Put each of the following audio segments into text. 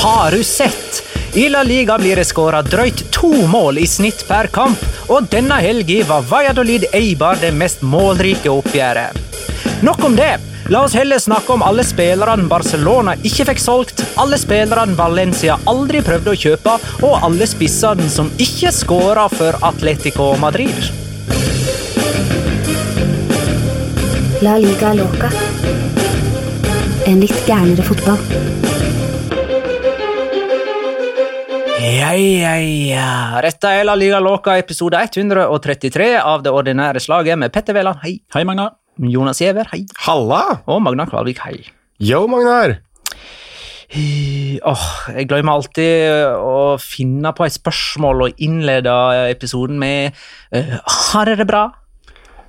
Har du sett? I La Liga blir det skåra drøyt to mål i snitt per kamp, og denne helga var Valladolid Eibar det mest målrike oppgjøret. Nok om det. La oss heller snakke om alle spillerne Barcelona ikke fikk solgt, alle spillerne Valencia aldri prøvde å kjøpe, og alle spissene som ikke skåra for Atletico Madrid. La liga loca. En litt gærnere fotball. Ja, ja, ja. Dette er La Liga Loca episode 133 av det ordinære slaget med Petter Veland. hei. Hei, Magna. Jonas Giæver, hei. Halla! Og Magna Kvalvik, hei. Yo, Magnar! Oh, jeg glemmer alltid å finne på et spørsmål og innlede episoden med uh, Har dere det bra?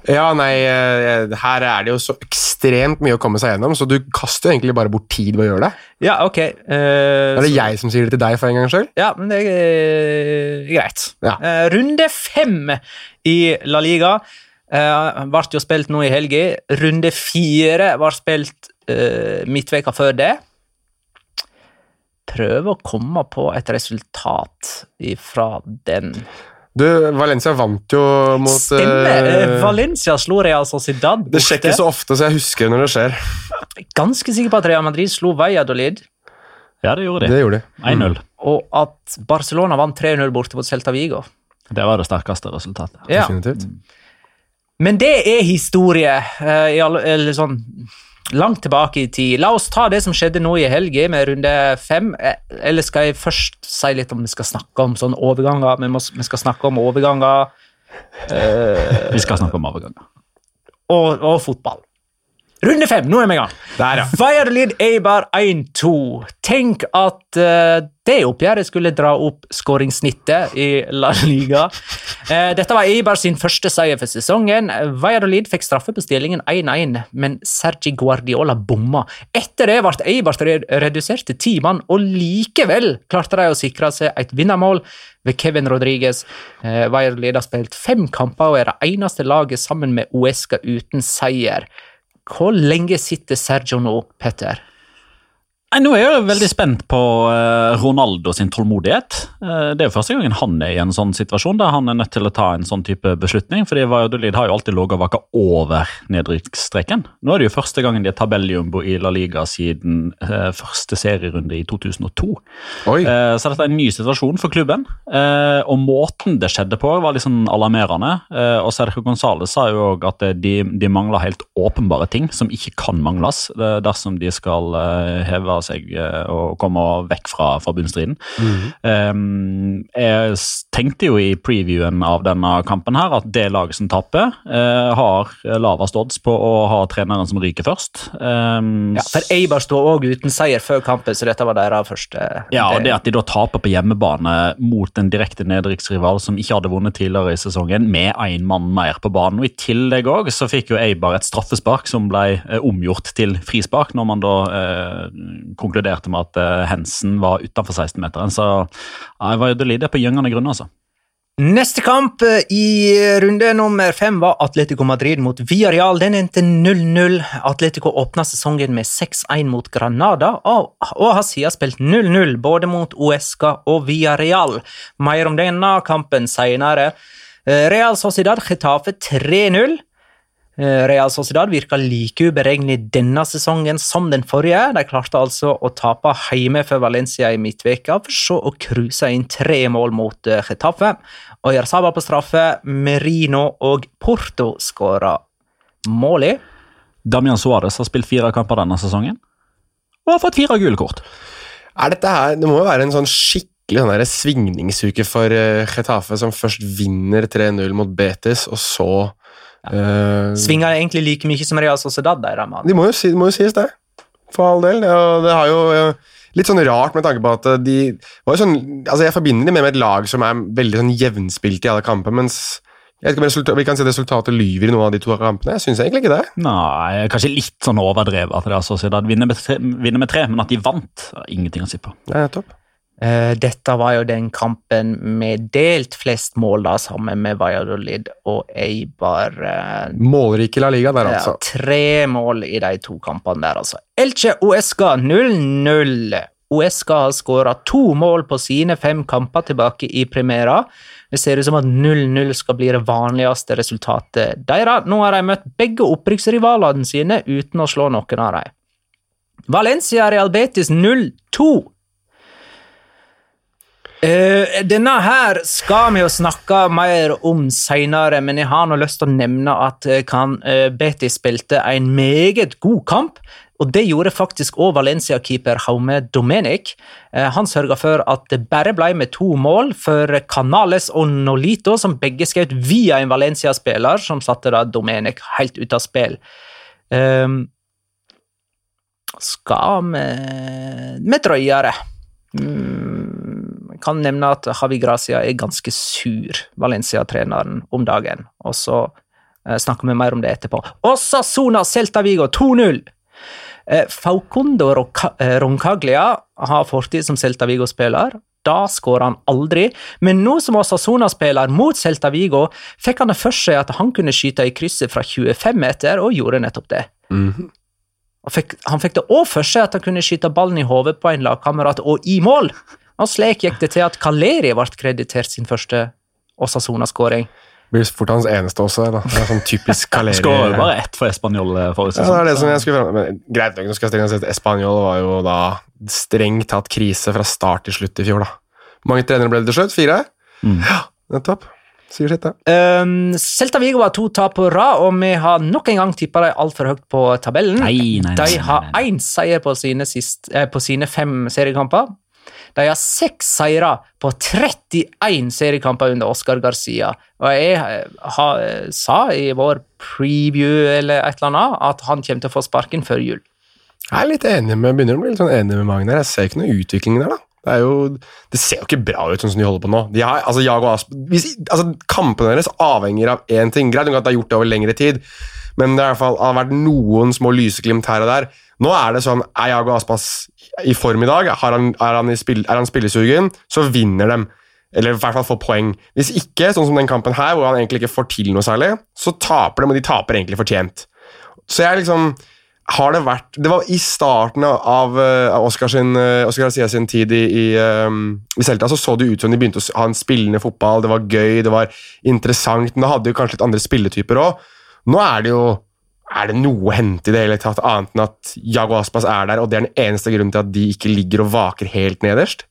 Ja, nei, eh, her er det jo så ekstremt mye å komme seg gjennom, så du kaster jo egentlig bare bort tid ved å gjøre det. Ja, ok. Uh, Er det så- jeg som sier det til deg for en gangs skyld? Ja, men det er eh, greit. Ja. Uh, runde fem i La Liga uh, ble jo spilt nå i helga. Runde fire var spilt uh, midtveka før det. Prøve å komme på et resultat ifra den. Du, Valencia vant jo mot Stemmer! Uh, Valencia slo Real Sociedad Det skjer ikke så ofte, så jeg husker når det skjer. Ganske sikker på at Real Madrid slo Valladolid, Ja, det gjorde de. Det gjorde de. 1-0. og at Barcelona vant 3-0 borte mot Celta Vigo. Det var det sterkeste resultatet. Ja. Definitivt. Men det er historie, eh, eller sånn langt tilbake i tid. La oss ta det som skjedde nå i helga med runde fem. Eh, Eller skal jeg først si litt om vi skal snakke om sånne overganger? Vi, skal snakke om overganger Vi skal snakke om overganger. og, og fotball. Runde fem, nå er vi i gang. Der, ja. Valladolid Eibar 1-2. Tenk at uh, det oppgjøret skulle dra opp skåringssnittet i La Liga. Uh, dette var Eibar sin første seier for sesongen. Valladolid fikk straffe på stillingen 1-1, men Sergi Guardiola bomma. Etter det ble Eibar re- redusert til ti mann, og likevel klarte de å sikre seg et vinnermål ved Kevin Rodriguez. Veierlid Valladolid har spilt fem kamper og er det eneste laget sammen med Uesca uten seier. Hvor lenge sitter Sergio nå, Petter? Nå er jeg veldig spent på eh, Ronaldo sin tålmodighet. Eh, det er jo første gangen han er i en sånn situasjon der han er nødt til å ta en sånn type beslutning. fordi Valladolid har jo alltid ligget og vaka over nedrykksstreken. Nå er det jo første gangen de er tabelljumbo i La Liga siden eh, første serierunde i 2002. Oi. Så dette er en ny situasjon for klubben. Og måten det skjedde på, var litt sånn alarmerende. Og Sergio Gonzales sa jo òg at de, de mangler helt åpenbare ting som ikke kan mangles dersom de skal eh, seg eh, og komme vekk fra, fra bunnstriden. Eh, Jeg tenkte jo i previewen av denne kampen her at det laget som taper, eh, har lavest odds på å ha treneren som ryker først. Ja, for Eibar står òg uten seier før kampen, så dette var deres første Ja, og det at de da taper på hjemmebane mot en direkte nedrykksrival som ikke hadde vunnet tidligere i sesongen, med én mann mer på banen. Og I tillegg også, så fikk jo Eibar et straffespark som ble omgjort til frispark, når man da eh, konkluderte med at eh, Hensen var utenfor 16-meteren. Så ja, Valladolid er på gyngende grunn, altså. Neste kamp eh, i runde nummer fem var Atletico Madrid mot Villarreal. Den endte 0-0. Atletico åpna sesongen med 6-1 mot Granada, og, og har siden spilt 0-0 både mot Uesca og Villarreal. Mer om denne kampen senere. Eh, Real Sociedad Getafe 3-0. Eh, Real Sociedad virka like uberegnelig denne sesongen som den forrige. De klarte altså å tape hjemme for Valencia i midtveka, for så å cruise inn tre mål mot Getafe. Getafe. Oyarzabal på straffe, Merino og Porto skåra mål i. Damian Suárez har spilt fire kamper denne sesongen og har fått fire gule kort. Er dette her, Det må jo være en sånn skikkelig sånn svingningsuke for uh, Getafe, som først vinner 3-0 mot Betis, og så eh, Svinga egentlig like mye som Real Sociedad. Der, mann. De må jo, si, må jo sies, det. For all del. Det, og det har jo eh, litt sånn rart med tanke på at de var jo sånn, altså Jeg forbinder dem med et lag som er veldig sånn jevnspilt i alle kamper, mens jeg vet ikke om vi kan si at resultatet lyver i noen av de to kampene. Jeg syns egentlig ikke det. Nei, Kanskje litt sånn overdrevet at det er Sociedad vinner med tre, vinner med tre men at de vant, har ingenting å si på. Nettopp. Eh, dette var jo den kampen med delt flest mål, da, sammen med Valladolid og Eibar. eh, Målrike La Liga der, ja, altså. tre mål i de to kampene der, altså. Elche Uesca 0-0. Uesca har skåra to mål på sine fem kamper tilbake i Primera. Det ser ut som at 0-0 skal bli det vanligste resultatet deres. Nå har de møtt begge opprykksrivalene sine uten å slå noen av dem. Valencia Real Betis 0-2. Eh, denne her skal vi jo snakke mer om seinere, men jeg har nå lyst til å nevne at eh, kan, uh, Betis spilte en meget god kamp. Og det gjorde faktisk òg Valencia-keeper Haume Domenic. Eh, han sørga for at det bare ble med to mål for Canales og Nolito, som begge skjøt via en Valencia-spiller, som satte da Domenic helt ut av spill. Um, skal vi Vi drøyere. Mm, kan nevne at Javi Gracia er ganske sur, Valencia-treneren, om dagen. Og så eh, snakker vi mer om det etterpå. Osasuna Celta Vigo 2-0! Eh, Faucondo eh, Roncaglia har fortid som Celta Vigo-spiller. Da skårer han aldri, men nå som Osasona-spiller mot Celta Vigo, fikk han det for seg at han kunne skyte i krysset fra 25 meter, og gjorde nettopp det. Mhm. Han fikk, han fikk det òg for seg at han kunne skyte ballen i hodet på en lagkamerat og i mål. Og slik gikk det til at Kaleri ble kreditert sin første Osasona-skåring. Blir fort hans eneste også. Da. Det er sånn typisk Caleri. Skårer bare ett for Español eh, forrige Ja, det er det som jeg skulle fram men Greit nok, nå skal jeg stille Espanol var jo da strengt tatt krise fra start til slutt i fjor, da. Hvor mange trenere ble det til slutt? Fire? Mm. Ja, nettopp. Sier sitt, det. Um, Celta Vigo har to tap på rad, og vi har nok en gang tippa dem altfor høyt på tabellen. Nei, nei, nei, De nei, har én seier på sine, sist, eh, på sine fem seriekamper. De har seks seire på 31 seriekamper under Oscar Garcia. Og jeg eh, har, eh, sa i vår preview eller et eller annet at han kommer til å få sparken før jul. Jeg er litt enig med, begynner å bli litt sånn enig med Magnar. Jeg ser ikke noe utvikling der, da. Det, jo, det ser jo ikke bra ut sånn som de holder på nå. De har, altså, Asp hvis, altså, Kampene deres avhenger av én ting. Greit nok at de har gjort det over lengre tid, men det fall har vært noen små lyseglimt her og der. Nå er det sånn Er Jago Aspas i form i dag? Han, er, han spill, er han spillesugen? Så vinner dem. Eller i hvert fall får poeng. Hvis ikke, sånn som den kampen her, hvor han egentlig ikke får til noe særlig, så taper de, og de taper egentlig fortjent. Så jeg liksom har det vært Det var i starten av, av Oscar, sin, uh, Oscar sin tid i, i, um, i Celta, så så det ut som de begynte å ha en spillende fotball. Det var gøy, det var interessant, men da hadde de kanskje litt andre spilletyper òg. Nå er det jo Er det noe å hente i det hele tatt, annet enn at Jago Aspas er der, og det er den eneste grunnen til at de ikke ligger og vaker helt nederst?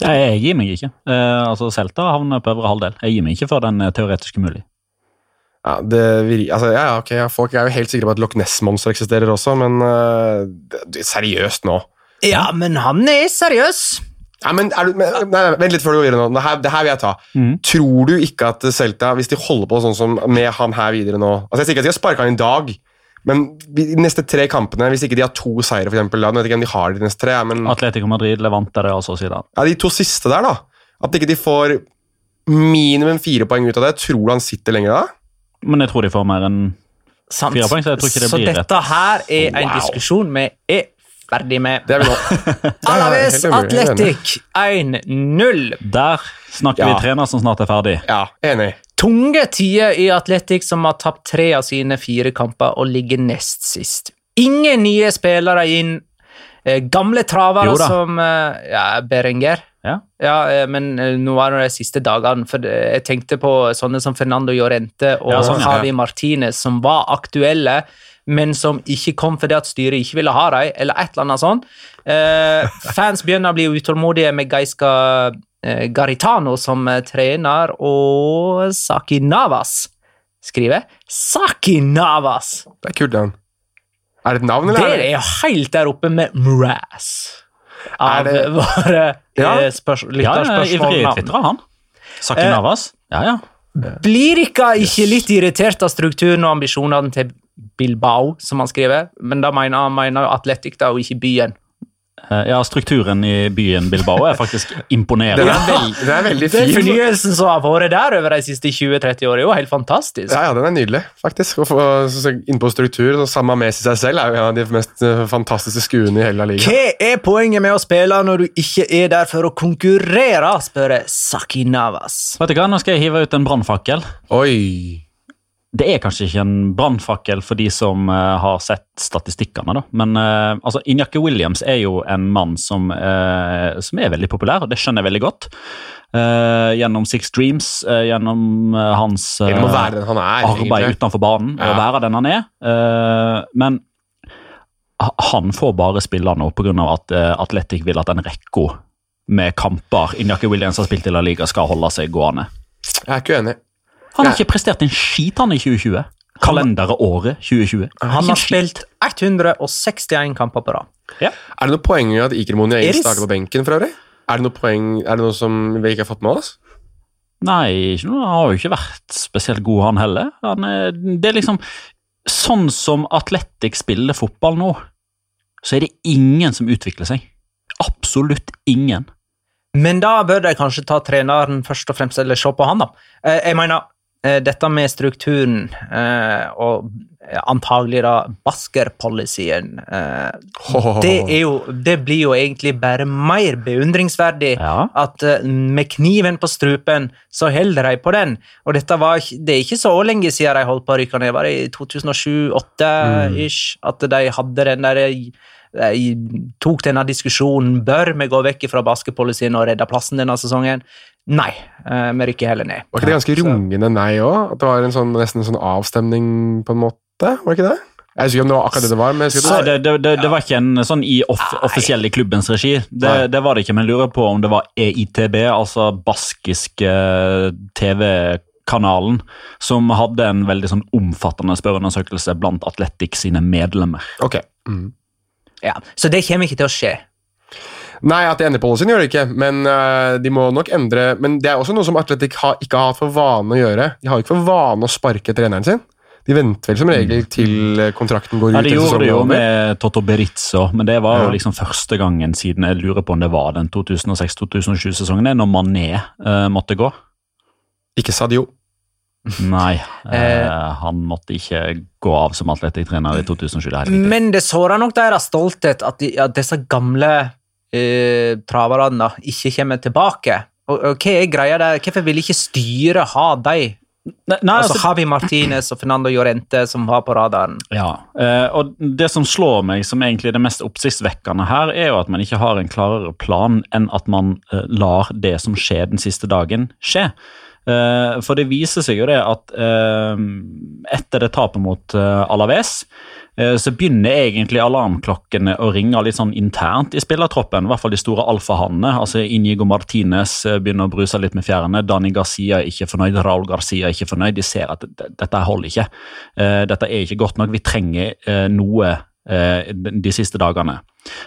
Jeg gir meg ikke. Eh, altså, Celta havner på øvre halvdel. Jeg gir meg ikke før den er teoretisk umulig. Ja, det altså, ja, ja, ok, ja, Folk er jo helt sikre på at Loch Ness-monster eksisterer også, men uh, seriøst nå. Ja, men han er seriøs! Ja, men, er du, men nei, nei, Vent litt før du går videre nå. Det her, det her vil jeg ta. Mm. Tror du ikke at Celta, hvis de holder på sånn som med han her videre nå Altså Jeg sier ikke at de har sparka han i dag, men de neste tre kampene, hvis ikke de har to seire, for eksempel, da, nå vet ikke om de har de neste tre, men Atletico Madrid, Levante, det er sier siden. ja, de to siste der, da At ikke de får minimum fire poeng ut av det, tror du han sitter lenger da? Men jeg tror de får mer enn Sant. Fire poeng, så jeg tror ikke det blir rett. Så dette her er en Wow. diskusjon vi er ferdig med. Det er vi nå. Alaves. Atletic 1-0. Der snakker Ja. vi trener som snart er ferdig. Ja, enig. Tunge tider i Atletic, som har tapt tre av sine fire kamper og ligger nest sist. Ingen nye spillere inn. Eh, Gamle travere som eh, ja, Berenger. Ja. Ja, eh, men nå er det de siste dagene, for jeg tenkte på sånne som Fernando Llorente og Ja, sånn, ja. Javi Martinez, som var aktuelle, men som ikke kom fordi at styret ikke ville ha dem, eller et eller annet sånt. Eh, fans begynner å bli utålmodige med Gaiska eh, Garitano som eh, trener, og Saki Navas skriver Saki Navas! Det er kult, navn. Er det et navn, eller? Det er jo helt der oppe med Mraz. Av Er det- våre Ja. eh, Ja, lytterspørsmål. ivrig navn. twitterer han. Saki Eh, Navas. Ja, ja. Blir ikke ikke litt irritert av strukturen og ambisjonene til Bilbao, som han skriver? Men da mener han mener Atletic, da, og ikke byen. Eh, ja, strukturen i byen Bilbao er faktisk Den imponerende. er, veld, den er veldig Den fornyelsen som har vært der over de siste 20-30 årene, er jo helt fantastisk. Ja, ja, den er nydelig, faktisk. Å få Innpå struktur, så Sama Messi seg selv er jo en av de mest eh, fantastiske skuene i hele ligaen. Liga. Hva er poenget med å spille når du ikke er der for å konkurrere, spør Saki Navas. Vet du hva, Nå skal jeg hive ut en brannfakkel. Oi! Det er kanskje ikke en brannfakkel for de som uh, har sett statistikkene, da. Men uh, altså, Injaki Williams er jo en mann som, uh, som er veldig populær, og det skjønner jeg veldig godt. Gjennom Six Dreams, gjennom hans arbeid egentlig. utenfor banen Ja. og være den han er. Men han får bare spille nå pga. at Atletic vil at den rekka med kamper Injaki Williams har spilt i La Liga, skal holde seg gående. Jeg er ikke uenig. Han har ikke prestert en skit han i 2020. Kalenderåret 2020. Han har spilt 161 kamper på rad. Er det noe poeng i at Iker Monier starter på benken for øvrig? Er det noe poeng, er det noe som vi ikke har fått med oss? Nei, ikke noe, han har jo ikke vært spesielt god, han heller. Han er, det er liksom Sånn som Atletic spiller fotball nå, så er det ingen som utvikler seg. Absolutt ingen. Men da bør de kanskje ta treneren først og fremst, eller se på han, da. Eh, Jeg mener, eh, dette med strukturen eh, og antagelig da Basker-policyen eh, det, jo, det blir jo egentlig bare mer beundringsverdig Ja. at eh, med kniven på strupen så holder de på den. Og dette var, det er ikke så lenge siden de holdt på å rykke ned. Var det i 2007-2008-ish at de hadde den der de tok denne diskusjonen bør vi gå vekk fra baskepolicyen og redde plassen denne sesongen. Nei, eh, vi rykker heller ned. Var ikke det ganske rungende nei òg? At det var en sånn, nesten en sånn avstemning, på en måte? Var det ikke det? Jeg husker ikke om det var akkurat det det var. men jeg husker Nei, det det, det, det, var ikke en sånn i off, offisiell i klubbens regi. Det, det var det ikke, men jeg lurer på om det var EITB, altså baskiske TV-kanalen, som hadde en veldig sånn omfattende spørreundersøkelse blant Atletics sine medlemmer. Ok. Mm. Ja, så det kommer ikke til å skje. Nei, at de endrer policyen gjør det ikke, men uh, de må nok endre Men det er også noe som Atletic har, ikke har hatt for vane å gjøre. De har ikke for vane å sparke treneren sin. De venter vel som regel til øh, kontrakten går ut. Ja, De gjorde det jo med Toto Berizzo, men det var jo liksom første gangen siden jeg lurer på om det var den 2006-2007-sesongen, når Mané uh, måtte gå. Ikke Sadio. Nei, eh, Eh. han måtte ikke gå av som atletikktrener i 2007. Det. Men det sårer nok deres stolthet at, de, at disse gamle eh, traverne ikke kommer tilbake. Og, og hva er greia der? Hvorfor vil ikke styret ha de? Nei, nei, Altså altså, Javi Martinez og Fernando Llorente som var på radaren. Ja, eh, og det som slår meg som egentlig det mest oppsiktsvekkende her, er jo at man ikke har en klarere plan enn at man eh, lar det som skjer den siste dagen, skje. Eh, for det viser seg jo det at eh, etter det tapet mot eh, Alaves, så begynner egentlig alarmklokkene å ringe litt sånn internt i spillertroppen. I hvert fall de store alfahannene. altså Inigo Martinez begynner å bruse litt med fjærene. Dani Garcia er ikke fornøyd. Raúl Garcia er ikke fornøyd. De ser at dette holder ikke. Dette er ikke godt nok. Vi trenger noe de siste dagene.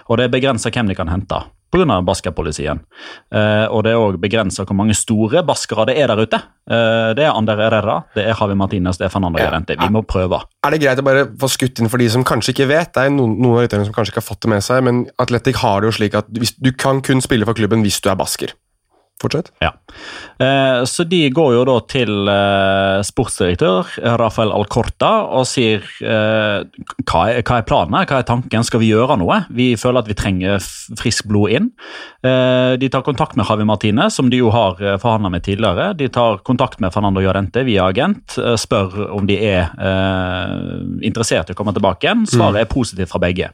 Og det er begrensa hvem de kan hente pga. baskerpolicyen. Eh, og det er òg begrensa hvor mange store baskere det er der ute. Eh, det er Ander Herrera, det er Javi Martinez, det er Fernando. Llorente. Vi må prøve. Er det greit å bare få skutt inn for de som kanskje ikke vet? Det er noen, noen av rytterne som kanskje ikke har fått det med seg, men Atletic har det jo slik at du kan kun spille for klubben hvis du er basker. Fortsett. Ja. Eh, så de går jo da til eh, sportsdirektør Rafael Alcorta og sier eh, hva, er, hva er planen hva er tanken, skal vi gjøre noe? Vi føler at vi trenger frisk blod inn. De tar kontakt med Javi Martine, som de jo har forhandla med tidligere. De tar kontakt med Fernando Llorente via agent, spør om de er interessert i å komme tilbake igjen. Svaret er positivt fra begge.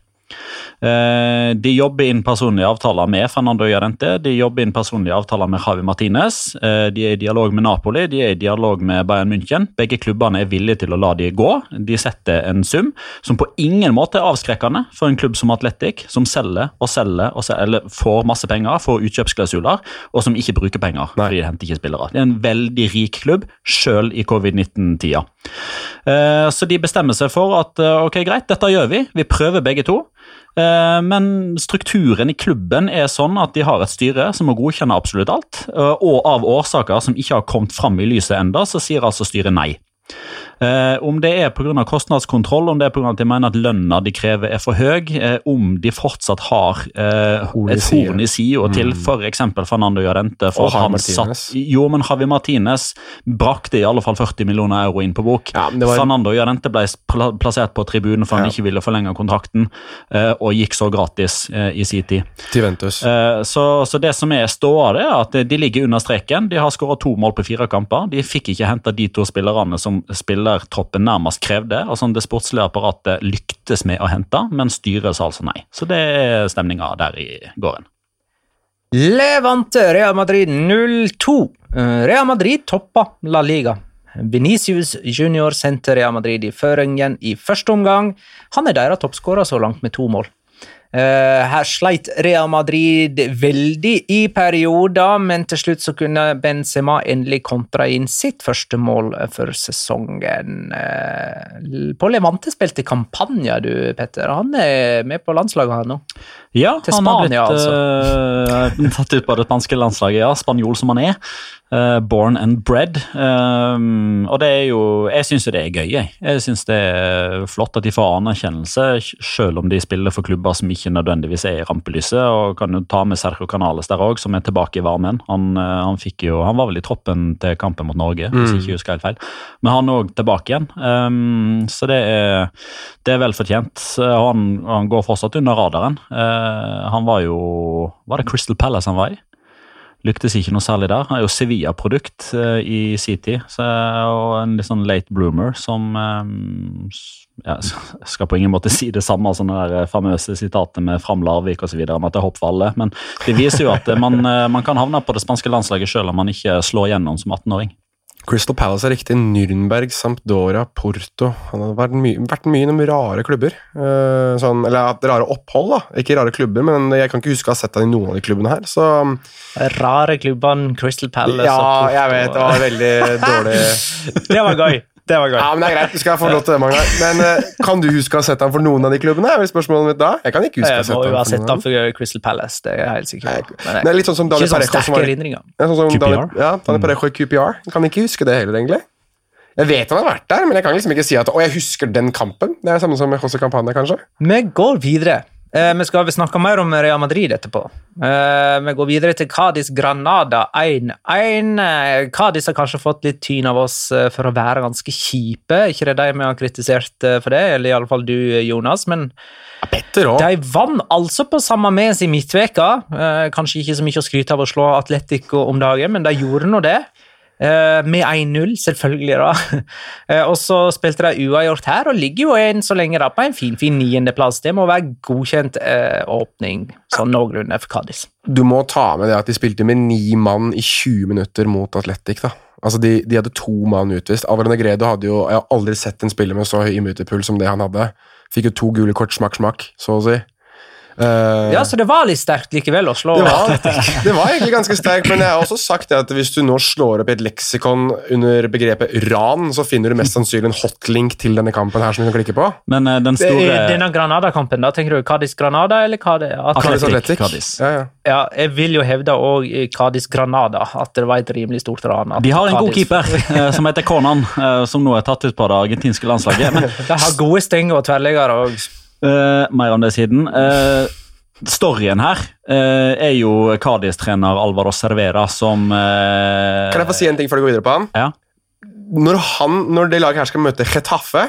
Eh, De jobber inn personlige avtaler med Fernando Llorente, de jobber inn personlige avtaler med Javi Martinez. eh, De er i dialog med Napoli, de er i dialog med Bayern München. Begge klubbene er villige til å la de gå. De setter en sum som på ingen måte er avskrekkende for en klubb som Atletic, som selger og selger, og selger eller får masse penger, får utkjøpsklausuler, og som ikke bruker penger. Nei. fordi de henter ikke spillere. Det er en veldig rik klubb, sjøl i covid-19-tida. Eh, Så de bestemmer seg for at ok, greit, dette gjør vi. Vi prøver begge to. Eh, Men strukturen i klubben er sånn at de har et styre som må godkjenne absolutt alt. eh, Og av årsaker som ikke har kommet fram i lyset enda, så sier altså styret nei. Eh, om det er pga. kostnadskontroll, om det er pga. at de mener at lønna de krever er for høy, eh, om de fortsatt har eh, Horn et horn i sida til f.eks. Fernando Llorente. For Og han satt, jo, men Javi Martinez brakte i alle fall 40 millioner euro inn på bok. Ja, var- Fernando Llorente ble plassert på tribunen for han Ja. ikke ville forlenge kontrakten, og gikk så gratis i sin tid. Så, så det som er ståa, er at de ligger under streken. De har skåra to mål på fire kamper. De fikk ikke henta de to spillerne som spillertroppen nærmest krevde. og sånn Det sportslige apparatet lyktes med å hente, men styret sa altså nei. Så det er stemninga der i gården. Levante Real Madrid 0-2. Eh, Real Madrid toppa La Liga. Venicius Junior sendte Real Madrid i føringen i første omgang. Han er deres toppskårer så langt med to mål. Eh, her sleit Real Madrid veldig i perioder, men til slutt så kunne Benzema endelig kontra inn sitt første mål for sesongen. Eh, på Levante spilte kampanje, du, Petter. Han er med på landslaget her nå. Ja, Til han har blitt altså. eh, tatt ut på det spanske landslaget, ja. Spanjol som han er. Uh, born and bred. Um, og det er jo Jeg syns jo det er gøy, jeg. Jeg syns det er flott at de får anerkjennelse, selv om de spiller for klubber som ikke nødvendigvis er i rampelyset. Og kan jo ta med Sergio Canales der òg, som er tilbake i varmen. Han, han fikk jo Han var vel i troppen til kampen mot Norge, hvis jeg ikke husker helt feil. Men han er òg tilbake igjen. Um, så det er, det er vel fortjent. Han, han går fortsatt under radaren. Eh, han var jo Var det Crystal Palace han var i? Lyktes ikke noe særlig der. Han er jo Sevilla-produkt eh, i sin tid. Og en litt sånn late bloomer som eh, ja, Jeg skal på ingen måte si det samme, sånne der famøse sitater med Fram Larvik osv. om at det er hopp for alle. Men det viser jo at eh, man, eh, man kan havne på det spanske landslaget selv om man ikke slår gjennom som 18-åring. Crystal Palace er riktig. Nürnberg, Sampdoria, Porto. Han har vært mye, vært mye innom rare klubber. Uh, sånn, eller rare opphold, da. Ikke rare klubber, men jeg kan ikke huske å ha sett ham i noen av de klubbene her. Så Rare klubbene, Crystal Palace ja, og Porto. Ja, jeg vet det var veldig dårlig Det var gøy. Det var gøy. Ja, men Det er greit, du skal få lov til det, Magnar. Men eh, kan du huske å ha sett ham for noen av de klubbene? er vel spørsmålet mitt da? Jeg kan ikke huske å ha Jeg sett må jo ha for sett av for Crystal Palace, det er jeg helt sikker på. Men Det er litt sånn som Daniel sånn Parejo sterke var. Ja, sånn som? Daniel, ja, Daniel Parejo i QPR. Jeg kan ikke huske det heller, egentlig. Jeg vet han har vært der, men jeg kan liksom ikke si at Å, jeg husker den kampen. Det er det samme som José Campania, kanskje. Vi går videre. Eh, vi skal snakke mer om Real Madrid etterpå. Eh, vi går videre til Cádiz Granada 1-1. Eh, Cádiz har kanskje fått litt tyn av oss eh, for å være ganske kjipe. Ikke det de vi har kritisert eh, for det, eller i alle fall du, Jonas. men. De vant altså på samme mes i midtveka. Eh, kanskje ikke så mye å skryte av å slå Atletico om dagen, men de gjorde nå det. Eh, med 1-0, selvfølgelig, da. Eh, og så spilte de uavgjort her, og ligger jo en så lenge da på en fin fin niendeplass. Det må være godkjent eh, åpning, sånn noenlunde, for Cádiz. Du må ta med det at de spilte med ni mann i 20 minutter mot Atletic. da. Altså, De, de hadde to mann utvist. Alvaro Gredo hadde jo Jeg har aldri sett en spiller med så høy immunpuls som det han hadde. Fikk jo to gule kort smakk, smakk, så å si. Eh, Ja, så det var litt sterkt likevel å slå det var, det var egentlig ganske sterkt, men jeg har også sagt det at hvis du nå slår opp i et leksikon under begrepet ran, så finner du mest sannsynlig en hotlink til denne kampen her som du kan klikke på. Men uh, den I store denne Granada-kampen, da tenker du Cádiz-Granada, eller hva det er? Atletic. Cádiz. Ja, ja. Ja, jeg vil jo hevde òg Cádiz-Granada, at det var et rimelig stort ran. De har en god keeper eh, som heter Konan, som nå er tatt ut på det argentinske landslaget. Men De har gode stenger og tverrliggere òg. Eh, mer om det siden. Uh, storyen her uh, er jo Cádiz-trener Alvaro Cervera som Kan jeg få si en ting før du går videre på han? Ja. Når, han, når det laget her skal møte Chetaffe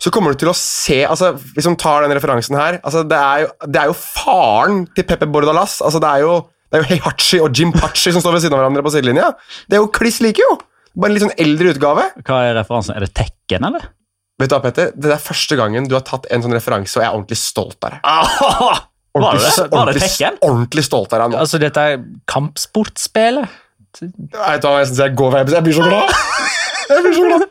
så kommer du til å se altså, Hvis man tar den referansen her altså, det, er jo, det er jo faren til Pepe Bordalas. Altså, det er jo, det er jo Heihachi og Jim Pachi som står ved siden av hverandre på sidelinja. Det er jo kliss like, jo! Bare en litt sånn eldre utgave. Hva er referansen? Er det Tekken, eller? Vet du hva, Petter? Det er første gangen du har tatt en sånn referanse, og jeg er ordentlig stolt av deg. Var det? Var det ordentlig, Tekken? ordentlig stolt av deg nå. Altså, dette er kampsportspillet. Vet du hva, jeg jeg går vei, Jeg blir så glad! Jeg blir så glad.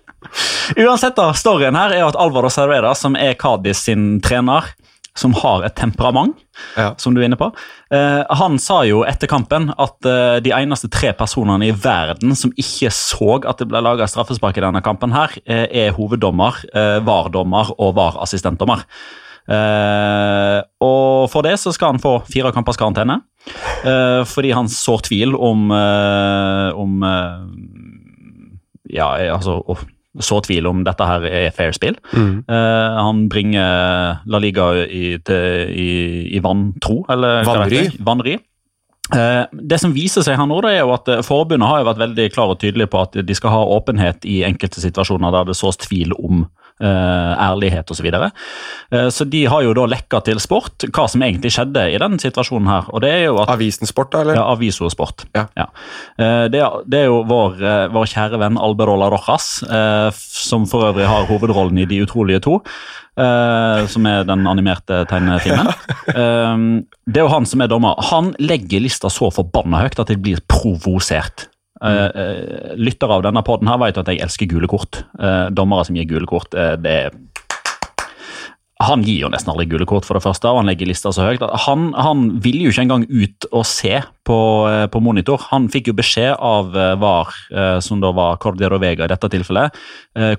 Uansett, da, storyen her er at Alvaro Cervera, som er Cádiz sin trener, som har et temperament, Ja. som du er inne på, eh, han sa jo etter kampen at eh, de eneste tre personene i verden som ikke så at det ble laga straffespark i denne kampen, her, eh, er hoveddommer, eh, VAR-dommer og VAR-assistentdommer. Eh, og for det så skal han få fire kampers karantene, eh, fordi han sår tvil om, om ja, altså så tvil om dette her er fair spill. Mm. Eh, han bringer La Liga i, til, i, i vantro, eller Vanry. Eh, det som viser seg her nå, da, er jo at eh, Forbundet har jo vært veldig klar og tydelig på at de skal ha åpenhet i enkelte situasjoner der det sås tvil om ærlighet osv. Så, videre. Eh, så de har jo da lekka til sport hva som egentlig skjedde i den situasjonen her. og det er jo at Avisen Sport, da, eller? ja, Aviso Sport. Ja. Eh, Det, er, det er jo vår, eh, vår kjære venn Alberola Rojas, eh, som for øvrig har hovedrollen i De utrolige to, Uh, som er den animerte tegnefilmen. Uh, Det er jo han som er dommer. Han legger lista så forbanna høyt at jeg blir provosert. Eh, lyttere av denne podden her vet at jeg elsker gule kort. Uh, dommere som gir gule kort, uh, det han gir jo nesten aldri gule kort, for det første, og han legger lista så høyt. Han, han ville jo ikke engang ut og se på, på monitor. Han fikk jo beskjed av VAR, som da var Cordero Vega i dette tilfellet.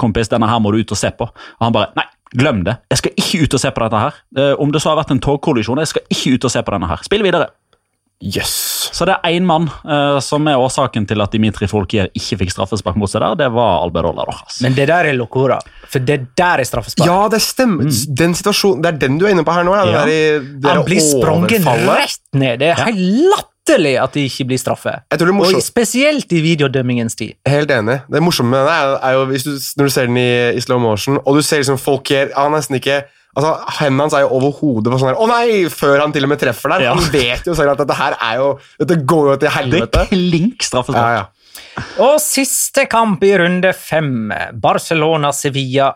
Kompis, denne her må du ut og se på. Og han bare Nei, glem det. Jeg skal ikke ut og se på dette her. Om det så har vært en togkollisjon, jeg skal ikke ut og se på denne her. Spill videre. Jøss. Så det er én mann uh, som er årsaken til at Dimitri Folkier ikke fikk straffespark mot seg der. Det var Alberola Rojas. Men det der er locora. For det der er straffespark. Ja, det stemmer. Den situasjonen, Det er den du er inne på her nå? Ja, det der, i- det der Han blir sprunget rett ned. Det er helt latterlig at de ikke blir straffe. Jeg tror det er Og spesielt i videodømmingens tid. Helt enig. Det morsomme med det er, er jo hvis du, når du ser den i, i slow motion, og du ser liksom folk her Han nesten ikke altså Hendene hans er jo over hodet på sånn her Å nei! Før han til og med treffer der. Ja. Han vet jo selv at dette her er jo Dette går jo til Det helvete. er klink straffespark. Ja, ja. Og siste kamp i runde fem. Barcelona-Sevilla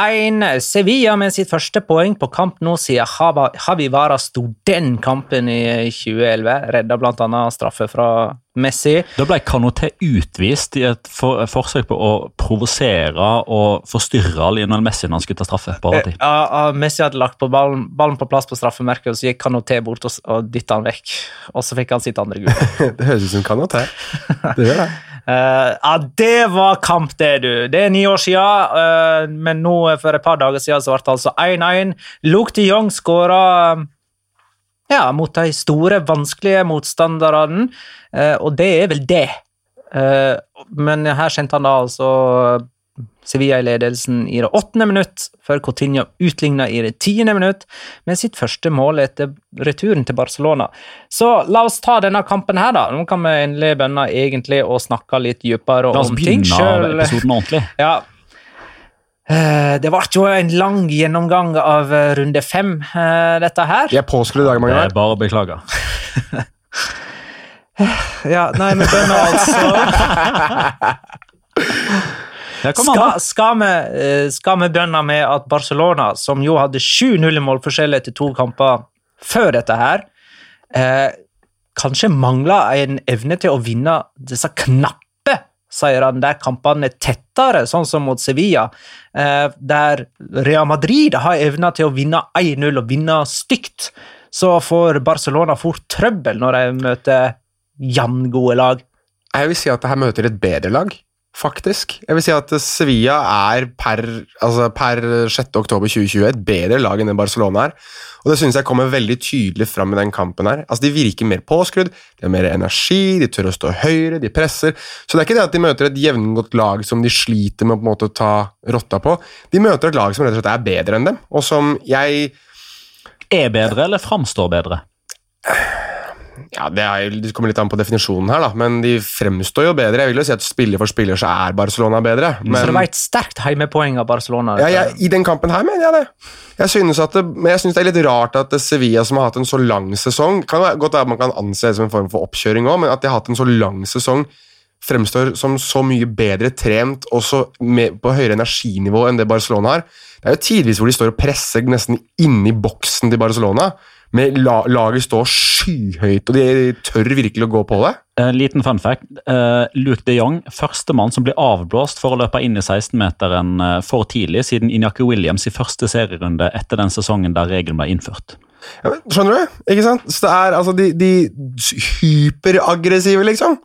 1-1. Sevilla med sitt første poeng på kamp nå siden Havi Vara sto den kampen i 2011. Redda bl.a. straffe fra Messi. Da ble Canoté utvist i et for, forsøk på å provosere og forstyrre Lionel Messi når han skulle ta straffe på overtid. Ja, ja, Messi hadde lagt på ballen, ballen på plass på straffemerket, og så gikk Canoté bort og, og dytta han vekk. Og så fikk han sitt andre gule. Det høres ut som Canoté. Det gjør det. Uh, ja, det var kamp, det, du. Det er ni år siden, uh, men nå eh, for et par dager siden så ble det altså 1-1. Luke de Jong skåra ja, mot de store, vanskelige motstanderne, eh, og det er vel det. Eh, men her sendte han da altså Sevilla i ledelsen i det åttende minutt, før Coutinho utligna i det tiende minutt med sitt første mål etter returen til Barcelona. Så la oss ta denne kampen her, da. Nå kan vi endelig begynne egentlig å snakke litt dypere om ting sjøl. Ja. Eh, Det var jo en lang gjennomgang av eh, runde fem, eh, dette her. Jeg er påskrudd i dag, Det Magnar. er bare å beklage. Ja, nei, men begynner altså skal, skal, vi, skal vi begynne med at Barcelona, som jo hadde 7-0 i målforskjell etter to kamper før dette her, eh, kanskje mangla en evne til å vinne disse knappe seirene der kampene er tettere, sånn som mot Sevilla, eh, der Real Madrid har evna til å vinne 1-0 og vinne stygt, så får Barcelona fort trøbbel når de møter jevngode lag. Jeg vil si at det her møter et bedre lag, faktisk. Jeg vil si at Sevilla er per, altså per 6. oktober 2020 et bedre lag enn det Barcelona er. Og det synes jeg kommer veldig tydelig fram i den kampen her. Altså, De virker mer påskrudd, de har mer energi, de tør å stå høyere, de presser. Så det er ikke det at de møter et jevngodt lag som de sliter med å på en måte ta rotta på. De møter et lag som rett og slett er bedre enn dem, og som jeg Er bedre eller framstår bedre? Ja, det, er, det kommer litt an på definisjonen her, da, men de fremstår jo bedre. Jeg vil jo si at spiller for spiller så er Barcelona bedre. Men, Så det var et sterkt heimepoeng av Barcelona. ja, jeg, I den kampen her mener jeg det. Jeg synes det, men jeg synes det er litt rart at Sevilla, som har hatt en så lang sesong Kan være godt være man kan anse det som en form for oppkjøring òg, men at de har hatt en så lang sesong, fremstår som så mye bedre trent og så med, på høyere energinivå enn det Barcelona har. Det er jo tidvis hvor de står og presser nesten inni boksen til Barcelona. La, Laget står skyhøyt, og de tør virkelig å gå på det. En liten fun fact. Eh, Luke de Jong, førstemann som blir avblåst for å løpe inn i 16-meteren eh, for tidlig siden Inyaki Williams i første serierunde etter den sesongen der regelen ble innført. Ja, men skjønner du? Ikke sant? Så det er altså de, de hyperaggressive, liksom.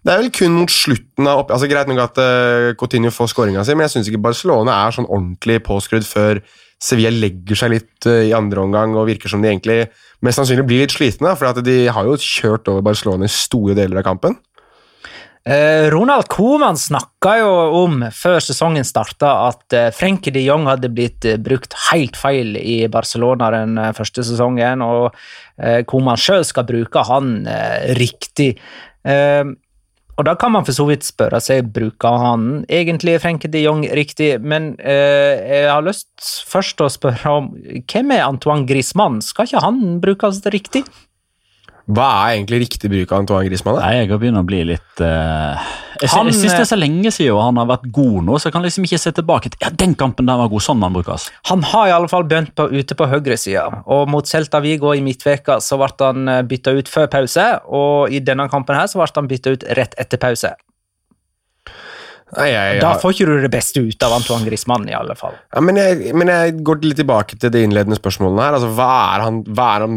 Det er vel kun mot slutten av opp... Altså Greit nok at uh, Coutinho får skåringa si, men jeg syns ikke Barcelona er sånn ordentlig påskrudd før Sevilla legger seg litt eh, i andre omgang og virker som de egentlig mest sannsynlig blir litt slitne. For de har jo kjørt over Barcelona i store deler av kampen. Eh, Ronald Koeman snakka jo om før sesongen starta at eh, Frenkie de Jong hadde blitt brukt helt feil i Barcelona den første sesongen, og Koeman sjøl skal bruke han riktig. Og da kan man for så vidt spørre seg bruker han egentlig Frenke de Jong riktig, men eh, jeg har lyst først å spørre om hvem er Antoine Griezmann? Skal ikke han brukes riktig? Hva er egentlig riktig bruk av Antoine Griezmann? da? Nei, jeg har begynt å bli litt uh, Jeg, Han, jeg synes det eh, er så lenge siden han har vært god nå, så jeg kan liksom ikke se tilbake til Ja, den kampen der var god. Sånn man brukes. Han har i alle fall begynt på, ute på høyresida, og mot Celta Vigo i midtveka så ble han eh, bytta ut før pause, og i denne kampen her så ble han bytta ut rett etter pause. Nei, jeg, Da får ikke du det beste ut av Antoine Griezmann, i alle fall. ja, men, jeg, men jeg går litt tilbake til de innledende spørsmålene her. Altså, hva er han, hva er han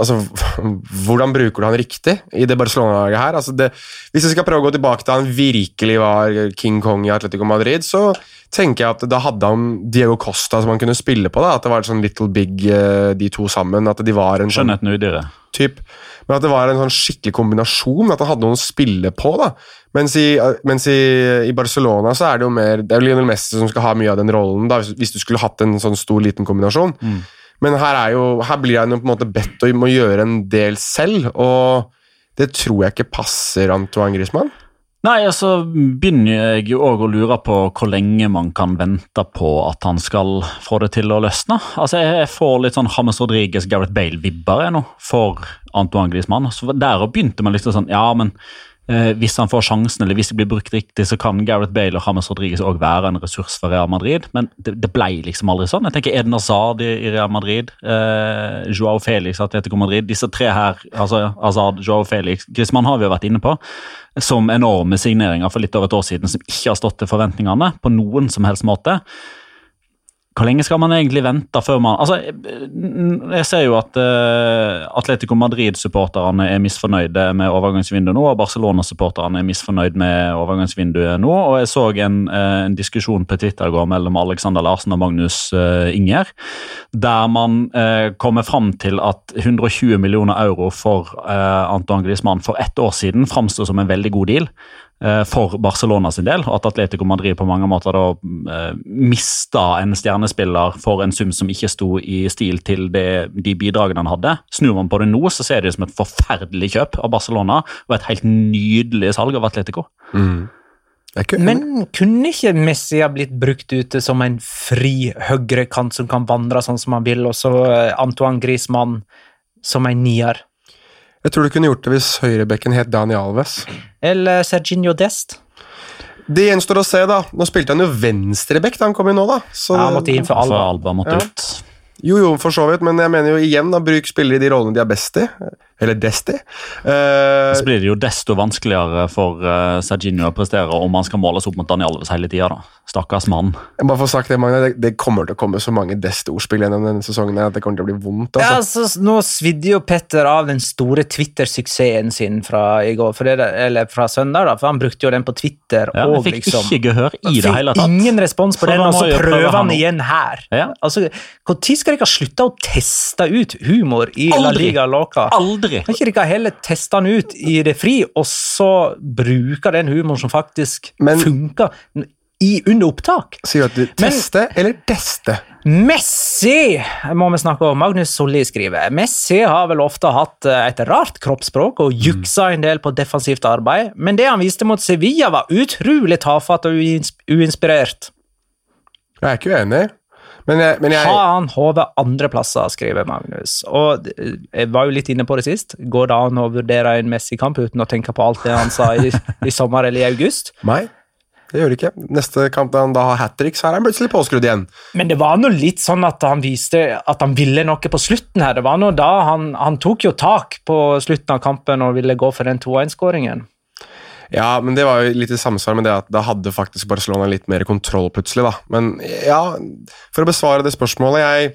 altså, Hvordan bruker du han riktig i det Barcelona-laget her? Altså, det, hvis jeg skal prøve å gå tilbake til han virkelig var King Kong i Atletico Madrid, så tenker jeg at da hadde han Diego Costa som han kunne spille på. da, At det var et sånn little big, eh, de to sammen. At de var en sånn Skjønnheten og udyret. typ, men at det var en sånn skikkelig kombinasjon, at han hadde noen å spille på. da. Mens i, mens i, i Barcelona så er det jo mer Det er Lionel Messi som skal ha mye av den rollen, da, hvis, hvis du skulle hatt en sånn stor, liten kombinasjon. Mm. Men her, er jo, her blir han jo på en måte bedt om å gjøre en del selv, og det tror jeg ikke passer Antoine Griezmann. Nei, altså begynner jeg jo òg å lure på hvor lenge man kan vente på at han skal få det til å løsne. Altså, Jeg får litt sånn James Rodriguez, Gareth Bale-vibber nå for Antoine Griezmann. Så Der begynte man liksom sånn Ja, men eh, hvis han får sjansen, eller hvis det blir brukt riktig, så kan Gareth Bale og James Rodriguez òg være en ressurs for Real Madrid. Men det, det ble liksom aldri sånn. Jeg tenker Eden Hazard i, i Real Madrid, eh, Joao Felix, at Atletico Madrid. Disse tre her, altså Hazard, Joao Felix, Griezmann har vi jo vært inne på som enorme signeringer for litt over et år siden som ikke har stått til forventningene på noen som helst måte. Hvor lenge skal man egentlig vente før man Altså, Jeg ser jo at uh, Atletico Madrid-supporterne er misfornøyde med overgangsvinduet nå, og Barcelona-supporterne er misfornøyd med overgangsvinduet nå. og Jeg så en, uh, en diskusjon på Twitter i går mellom Alexander Larsen og Magnus uh, Inger, der man kommer fram til at 120 millioner euro for Antoine Griezmann for ett år siden framstår som en veldig god deal for Barcelona sin del, og at Atletico Madrid på mange måter da eh, mista en stjernespiller for en sum som ikke sto i stil til det, de bidragene han hadde. Snur man på det nå, så ser det ut som et forferdelig kjøp av Barcelona og et helt nydelig salg av Atletico. Mm. Men kunne ikke Messi ha blitt brukt ute som en fri høyrekant som kan vandre sånn som han vil, og så eh, Antoine Griezmann som en nier? Jeg tror du kunne gjort det hvis høyrebekken het Dani Alves. Eller Serginho Dest? Det gjenstår å se, da. Nå spilte han jo venstrebekk da han kom inn nå, da. Så Ja, han måtte inn for For Alba. Alba måtte Ja. ut. Jo, jo, for så vidt, men jeg mener jo igjen, da, bruk spillere i de rollene de er best i. Eller Desti. Eh, Så blir det jo desto vanskeligere for uh, Serginio å prestere om han skal måles opp mot Daniel Alves hele tida. Stakkars mann. jeg må få sagt Det Magne, det, det kommer til å komme så mange Desti-ordspill gjennom denne sesongen at det kommer til å bli vondt. Ja, altså. altså, nå svidde jo Petter av den store Twitter-suksessen sin fra i går, for det, eller fra søndag, da, for han brukte jo den på Twitter Ja, og fikk liksom ikke gehør i det hele tatt. Ingen respons på Så den, og så prøver han, han igjen her. Ja. Altså, Når skal dere slutte å teste ut humor i La Liga Loca? Aldri! Kan ikke dere heller teste den ut i det fri, og så bruke den humoren som faktisk Men- funker i, under opptak? Sier du at du teste eller deste? Messi må vi snakke om. Magnus Solli skriver Messi har vel ofte hatt eh, et rart kroppsspråk og juksa en del på defensivt arbeid, men det han viste mot Sevilla, var utrolig tafatt og uinspirert. Jeg er ikke uenig, men jeg, men jeg Har han hodet andre plasser, skriver Magnus. Og eh, jeg var jo litt inne på det sist. Går det an å vurdere en Messi-kamp uten å tenke på alt det han sa i, i sommer eller i august? Nei, det gjør det ikke. Neste kamp da han da har hat trick, så er han plutselig påskrudd igjen. Men det var nå litt sånn at han viste at han ville noe på slutten her. Det var nå da han, han tok jo tak på slutten av kampen og ville gå for den 2-1-skåringen. Ja, men det var jo litt i samsvar med det at da hadde faktisk Barcelona litt mer kontroll plutselig, da. Men ja, for å besvare det spørsmålet Jeg,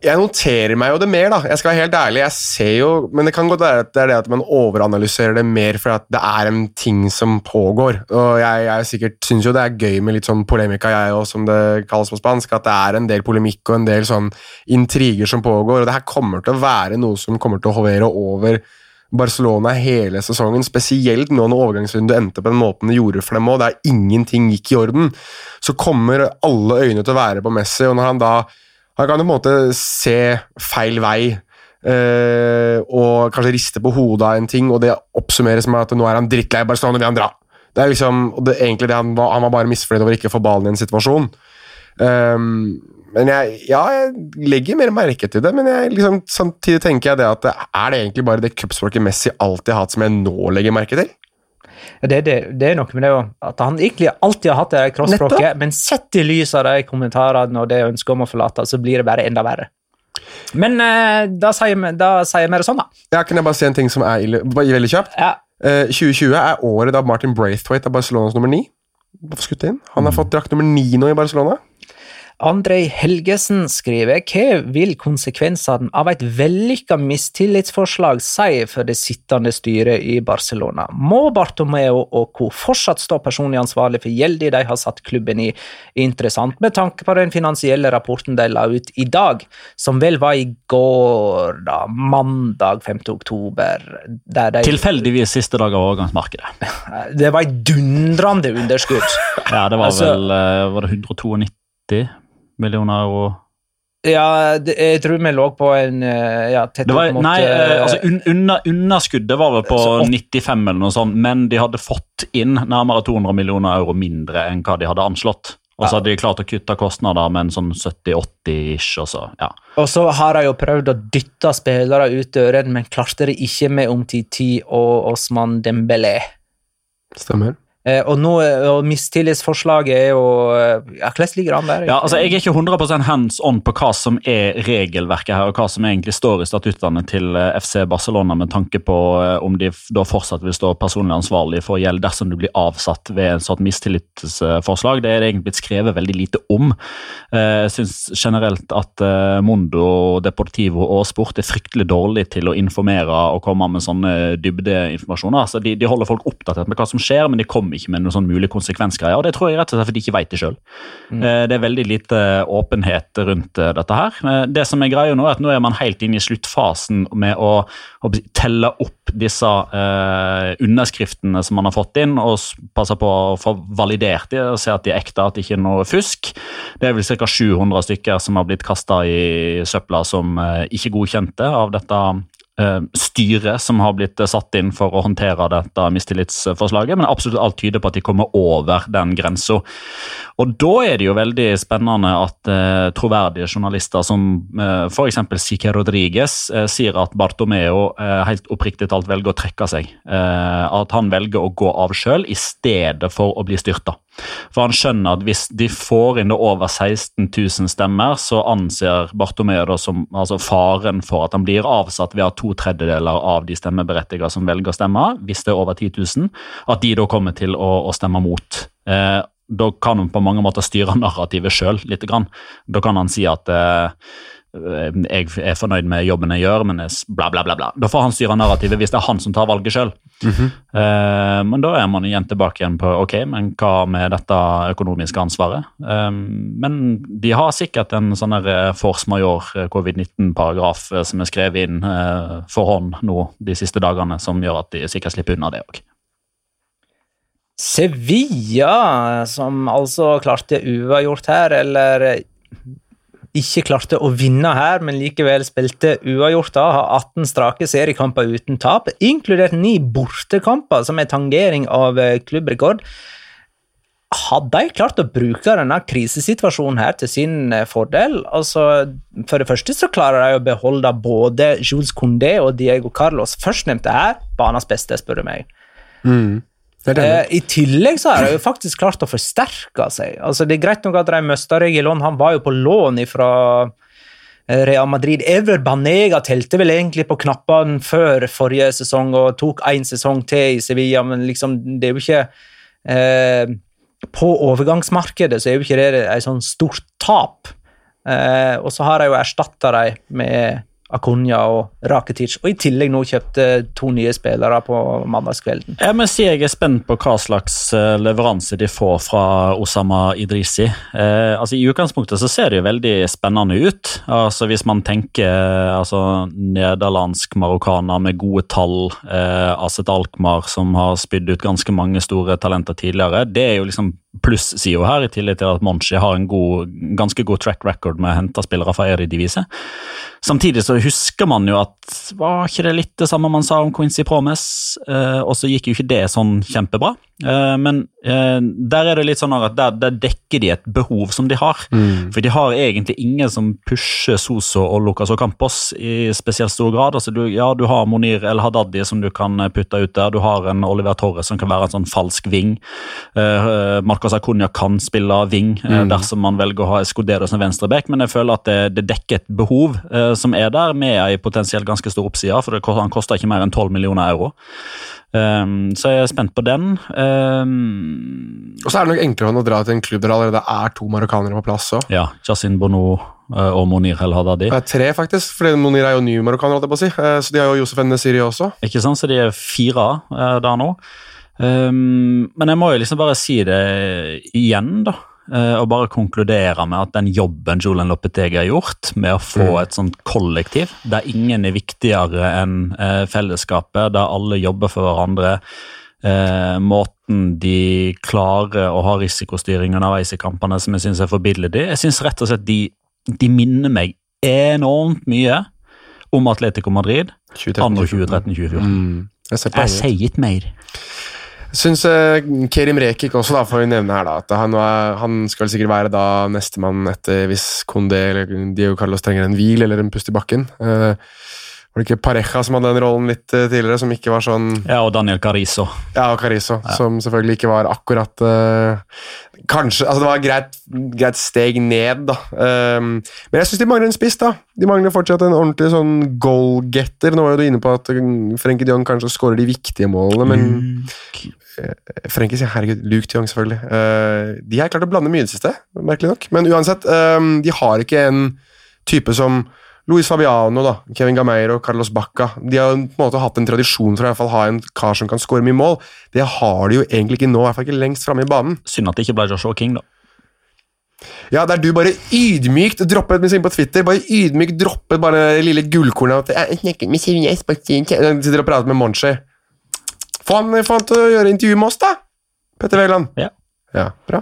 jeg noterer meg jo det mer, da. Jeg skal være helt ærlig, jeg ser jo Men det kan godt være at det er det at man overanalyserer det mer for at det er en ting som pågår. Og jeg, jeg sikkert syns jo det er gøy med litt sånn polemica, jeg òg, som det kalles på spansk. At det er en del polemikk og en del sånn intriger som pågår. Og det her kommer til å være noe som kommer til å hovere over Barcelona hele sesongen, spesielt nå når overgangsrunden endte på den måten det gjorde for dem òg, der ingenting gikk i orden, så kommer alle øyne til å være på Messi, og når han da Han kan jo på en måte se feil vei. eh, og kanskje riste på hodet av en ting, og det oppsummeres med at nå er han drittlei Barcelona, vil han dra. Det er liksom, det, egentlig det han, var, han var bare misfornøyd over ikke å få ballen i en situasjon. Ehm, men jeg, ja, jeg legger mer merke til det, men jeg, liksom, samtidig tenker jeg det at er det egentlig bare det cupspråket Messi alltid har hatt, som jeg nå legger merke til? Det, det, det er noe med det òg, at han egentlig alltid har hatt det crossspråket, men sett i lys av de kommentarene og det ønsket om å forlate, så blir det bare enda verre. Men eh, da sier vi da sier vi det sånn, da. Ja, kan jeg bare si en ting som er ille, veldig kjapt? Ja. Eh, 2020 er året da Martin Braithwaite er Barcelonas nummer ni. Han har fått drakt nummer ni nå i Barcelona. Andrej Helgesen skriver hva vil konsekvensene av et vellykka mistillitsforslag si for det sittende styret i Barcelona? Må Bartomeo og co. fortsatt stå personlig ansvarlig for gjelden de har satt klubben i? Interessant med tanke på den finansielle rapporten de la ut i dag, som vel var i går, da, mandag 5. oktober. De, Tilfeldigvis siste dag av overgangsmarkedet. det var et dundrende underskudd. Ja, det var Altså- vel eh, var det 192 millioner euro? Ja, det, jeg tror vi lå på en eh, ja, tett Det var, opp mot nei, eh, eh, altså un, Underskuddet var vel på Så 95 eller noe sånt, men de hadde fått inn nærmere 200 millioner euro mindre enn hva de hadde anslått. Og så Ja. hadde de klart å kutte kostnader med en sånn 70-80-ish. og så, ja. Og så har de jo prøvd å dytte spillere ut døren, men klarte det ikke med Omtiti og Osman Dembélé. Stemmer. Eh, og nå, og mistillitsforslaget er jo eh, Ja, hvordan ligger an der? Ja, altså Jeg er ikke 100 hands on på hva som er regelverket her, og hva som egentlig står i statuttene til eh, FC Barcelona, med tanke på eh, om de da fortsatt vil stå personlig ansvarlig for gjeld dersom du blir avsatt ved en sånt mistillitsforslag. Det er det egentlig blitt skrevet veldig lite om. Eh, Jeg syns generelt at eh, Mondo, Deportivo og Sport er fryktelig dårlig til å informere og komme med sånne dybdeinformasjoner. Altså, de, de holder folk oppdatert med hva som skjer, men de kommer ikke med noen sånn mulig konsekvensgreier. og Det tror jeg rett og slett fordi de ikke vet det sjøl. Det er veldig lite åpenhet rundt eh, dette her. Eh, Det som er greia nå, er at nå er man helt inne i sluttfasen med å, å telle opp disse eh, underskriftene som man har fått inn, og passe på å få validert dem og se at de er ekte, at det ikke er noe fusk. Det er vel ca. 700 stykker som har blitt kasta i søpla som eh, ikke godkjente av dette eh, styret som har blitt eh, satt inn for å håndtere dette mistillitsforslaget, men absolutt alt tyder på at de kommer over den grensa. Og da er det jo veldig spennende at eh, troverdige journalister som eh, f.eks. Sique Rodriguez eh, sier at Bartomeo eh, helt oppriktig talt velger å trekke seg. Eh, at han velger å gå av sjøl i stedet for å bli styrta. For han skjønner at hvis de får inn det over 16 000 stemmer, så anser Bartomeu det som altså faren for at han blir avsatt ved at to tredjedeler av de stemmeberettigede som velger å stemme, hvis det er over 10 000, at de da kommer til å, å stemme mot. Eh, da kan han på mange måter styre narrativet sjøl litt. Grann. Da kan han si at eh, jeg er fornøyd med jobben jeg gjør, men jeg bla, bla, bla. bla. Da får han styre narrativet hvis det er han som tar valget sjøl. Eh, men da er man igjen tilbake igjen på ok, men hva med dette økonomiske ansvaret? Uh, men de har sikkert en sånn der eh, force major eh, covid-19-paragraf eh, som er skrevet inn uh, for hånd nå de siste dagene, som gjør at de sikkert slipper unna det òg. Sevilla, som altså klarte uavgjort her, eller ikke klarte å vinne her, men likevel spilte uavgjort, da, har 18 strake seriekamper uten tap, inkludert ni bortekamper, som er tangering av eh, klubbrekord. Hadde de klart å bruke denne krisesituasjonen her til sin eh, fordel? Altså, For det første så klarer de å beholde både Jules Condé og Diego Carlos. Førstnevnte er banens beste, spør du meg. Mm. Eh, I tillegg så har de faktisk klart å forsterke seg. Altså Det er greit nok at de mista Regulon, han var jo på lån fra Real Madrid. Ever Banega telte vel egentlig på knappene før forrige sesong og tok én sesong til i Sevilla, men liksom, det er jo ikke eh, På overgangsmarkedet så er jo ikke det et sånn stort tap. Eh, og så har de jo erstatta dem med Akunya og Rakitic, og i tillegg nå kjøpte to nye spillere på mandagskvelden. Jeg må si jeg er spent på hva slags eh, leveranse de får fra Osama Idrisi. Eh, altså I utgangspunktet så ser det jo veldig spennende ut. Altså Hvis man tenker altså, nederlandsk marokkaner med gode tall, eh, Aset Alkmaar som har spydd ut ganske mange store talenter tidligere, det er jo liksom plussida her, i tillegg til at Monchi har en god, ganske god track record med å hente spillere fra Eredivisie. Samtidig så husker man jo at var ikke det litt det samme man sa om Quincy Promise? Eh, og så gikk jo ikke det sånn kjempebra. Eh, men eh, der er det litt sånn at der, der, dekker de et behov som de har. Mm. For de har egentlig ingen som pusher Soso og Lucas Ocampos i spesielt stor grad. Altså du, ja, du har Monir El Hadadi som du kan putte ut der. Du har en Oliver Torres som kan være en sånn falsk ving. Uh, Marcos Acuña kan spille ving mm. dersom man velger å ha Escudero som venstreback, men jeg føler at det, det dekker et behov. eh, som er der, med ei potensielt ganske stor oppside, for det, han koster ikke mer enn 12 millioner euro. Um, så jeg er spent på den. Um, og så er det nok enklere å dra til en klubb der det allerede er to marokkanere på plass òg. Ja, Jasin Bono uh, og Monir El Hadadi. Tre, faktisk, for Monir er jo ny marokkaner. Uh, så de har jo Josef Nesiri også. Ikke sant, så de er fire der nå. Um, men jeg må jo liksom bare si det igjen, da. Eh, og bare konkludere med at den jobben Julian Lopetegi har gjort med å få mm. et sånt kollektiv, der ingen er viktigere enn eh, fellesskapet, der alle jobber for hverandre, eh, måten de klarer å ha risikostyring underveis i kampene som jeg syns er forbilledlig. Jeg syns rett og slett de, de minner meg enormt mye om Atletico Madrid anno 2013-2014. Mm. Jeg sier ikke mer. Syns uh, Kerim Rekik også, da, får vi nevne her, da, at han, han skal sikkert være da nestemann etter hvis Kondé eller Diego Carlos trenger en hvil eller en pust i bakken. Uh, var det ikke Pareja som hadde den rollen litt uh, tidligere, som ikke var sånn Ja, og Daniel Carizo. Ja, og Carizo, ja. som selvfølgelig ikke var akkurat uh, Kanskje Altså, det var et greit, greit steg ned, da. Um, men jeg syns de mangler en spiss, da. De mangler fortsatt en ordentlig sånn goal-getter. Nå var jo du inne på at Frenkie de Jong kanskje skårer de viktige målene, men Luke. Frenkie sier herregud, Luke de Jong, selvfølgelig. Uh, de har klart å blande mye i det siste, merkelig nok. Men uansett, um, de har ikke en type som Luis Fabiano, da, Kevin Gameiro, Carlos Bacca De har på en måte hatt en tradisjon for å i hvert fall ha en kar som kan skåre mye mål. Det har de jo egentlig ikke nå, i hvert fall ikke lengst framme i banen. Synd at det ikke ble Joshua King, da. Ja, der du bare ydmykt droppet inn på Twitter, bare ydmykt droppet bare det lille gullkornet Jeg snakker med Sitter og prater med Monchi. Få han, få han til å gjøre intervju med oss, da! Petter Wæland. Ja. ja. Bra.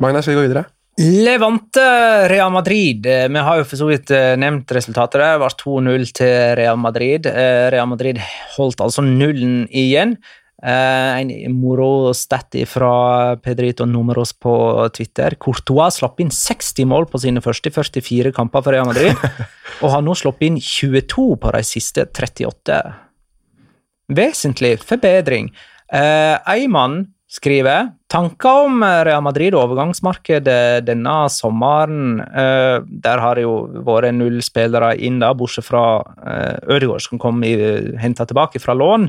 Magnar, skal vi gå videre? Levante Real Madrid. Eh, vi har jo for så vidt eh, nevnt resultatet. Det var 2-0 til Real Madrid. Eh, Real Madrid holdt altså nullen igjen. En moro stat fra Pedrito Numeros på Twitter. Courtois slapp inn 60 mål på sine første 44 kamper for Real Madrid, og har nå sluppet inn 22 på de siste 38. Vesentlig forbedring. Eimann skriver tanker om Real Madrid og overgangsmarkedet denne sommeren. Eh, der har det jo vært null spillere inn, da, bortsett fra eh, Ødegaard, som kom henta tilbake fra lån.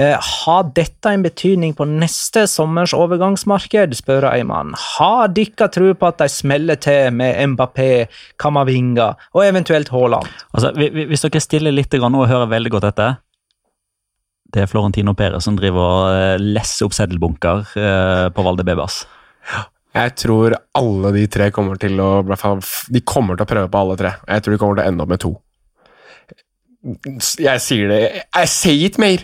Eh, har dette en betydning på neste sommers overgangsmarked, spør Eimann. Har dere tro på at de smeller til med Mbappé, Kamavinga og eventuelt Haaland? Altså, hvis dere stiller litt og hører veldig godt etter det er Florentino Perez som driver og eh, lesser opp seddelbunker eh, på Valdebebas. Jeg tror alle de tre kommer til å De kommer til å prøve på alle tre. Jeg tror de kommer til å ende opp med to. Jeg sier det Jeg sier ikke mer!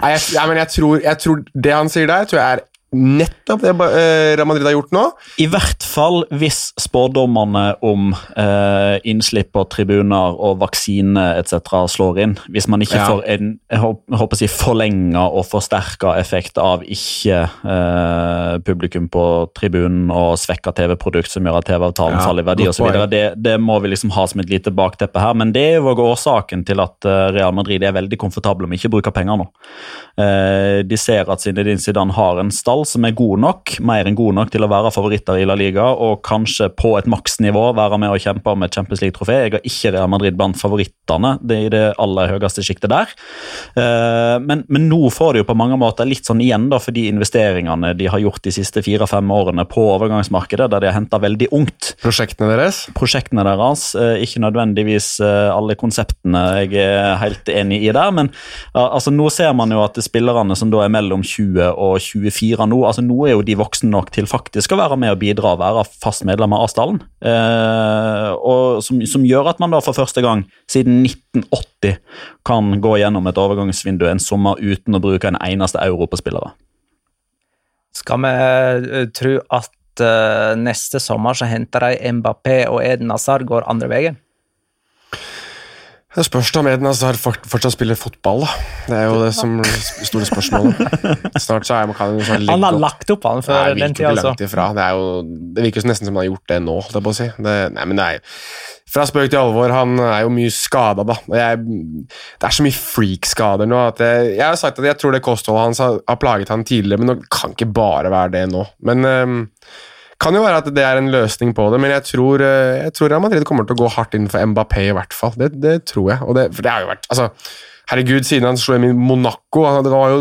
jeg, jeg, men jeg tror, jeg tror det han sier der, tror jeg er nettopp det eh, Real Madrid har gjort nå. I hvert fall hvis spådommene om eh, innslipp på tribuner og vaksine etc. slår inn. Hvis man ikke ja. får en jeg håper å si, forlenga og forsterka effekt av ikke eh, publikum på tribunen og svekka TV-produkt som gjør at TV-avtalen ja, faller i verdi osv. Det, det må vi liksom ha som et lite bakteppe her, men det er jo årsaken til at eh, Real Madrid er veldig komfortable med ikke å bruke penger nå. Eh, de ser at Zinedine Zidane har en stall som er god nok, mer enn god nok til å være favoritter i La Liga, og kanskje på et maksnivå være med og kjempe om et Champions League-trofé. Jeg har ikke Real Madrid blant favorittene, det er i det aller høyeste sjiktet der. Eh, men, men, nå får de jo på mange måter litt sånn igjen da, for de investeringene de har gjort de siste fire-fem årene på overgangsmarkedet, der de har henta veldig ungt. Prosjektene deres? Prosjektene deres, eh, ikke nødvendigvis alle konseptene jeg er helt enig i der, men altså nå ser man jo at spillerne som da er mellom 20 og 24 nå, altså nå er jo de voksne nok til faktisk å være med og bidra og være fast medlem av A-stallen. Eh, og som, som, gjør at man da for første gang siden 1980 kan gå gjennom et overgangsvindu en sommer uten å bruke en eneste euro på spillere. Skal vi uh, tro at uh, neste sommer så henter de Mbappé og Eden Hazard går andre veien? Det spørs om Eden Hazard fortsatt spiller fotball. da. Det er jo det som store spørsmålet. Snart så er man kan sånn Han har lagt opp, han, før den tida. Altså. Det, er jo, det virker nesten som han har gjort det nå, holdt jeg på å si. Det, nei, men det er fra spøk til alvor, han er jo mye skada, da. Jeg, det er så mye freak-skader nå at jeg, jeg, har sagt at jeg tror det kostholdet hans har, har plaget han tidligere, men det kan ikke bare være det nå. Men um, kan jo være at det er en løsning på det, men jeg tror, eh, jeg tror Madrid kommer til å gå hardt inn for Mbappé, i hvert fall. Det, det tror jeg. Det, for det har jo vært altså, Herregud, siden han slo hjem i Monaco det var jo,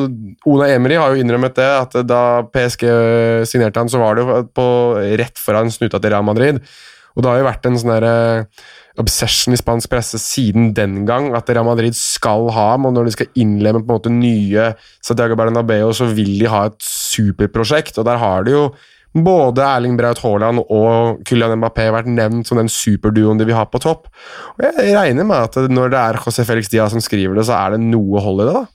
Ona Emery har jo innrømmet det, at da PSG signerte han, så var det jo på, rett foran snuta til Real Madrid. Og det har jo vært en sånn derre obsession i spansk presse siden den gang at Real Madrid skal ha ham, og når de skal innlemme på en måte nye Santiago Bernabeu, så vil de ha et superprosjekt, og der har de jo både Erling Braut Haaland og Kylian Mbappé har vært nevnt som den superduoen de vil ha på topp. Og Jeg regner med at når det er José Felix Diaz som skriver det, så er det noe hold i det. da.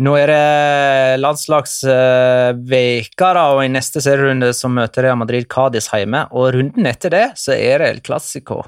Nå er det landslagsveka, da, og i neste serierunde så møter Real Madrid Cádiz hjemme. Og runden etter det så er det El Clásico.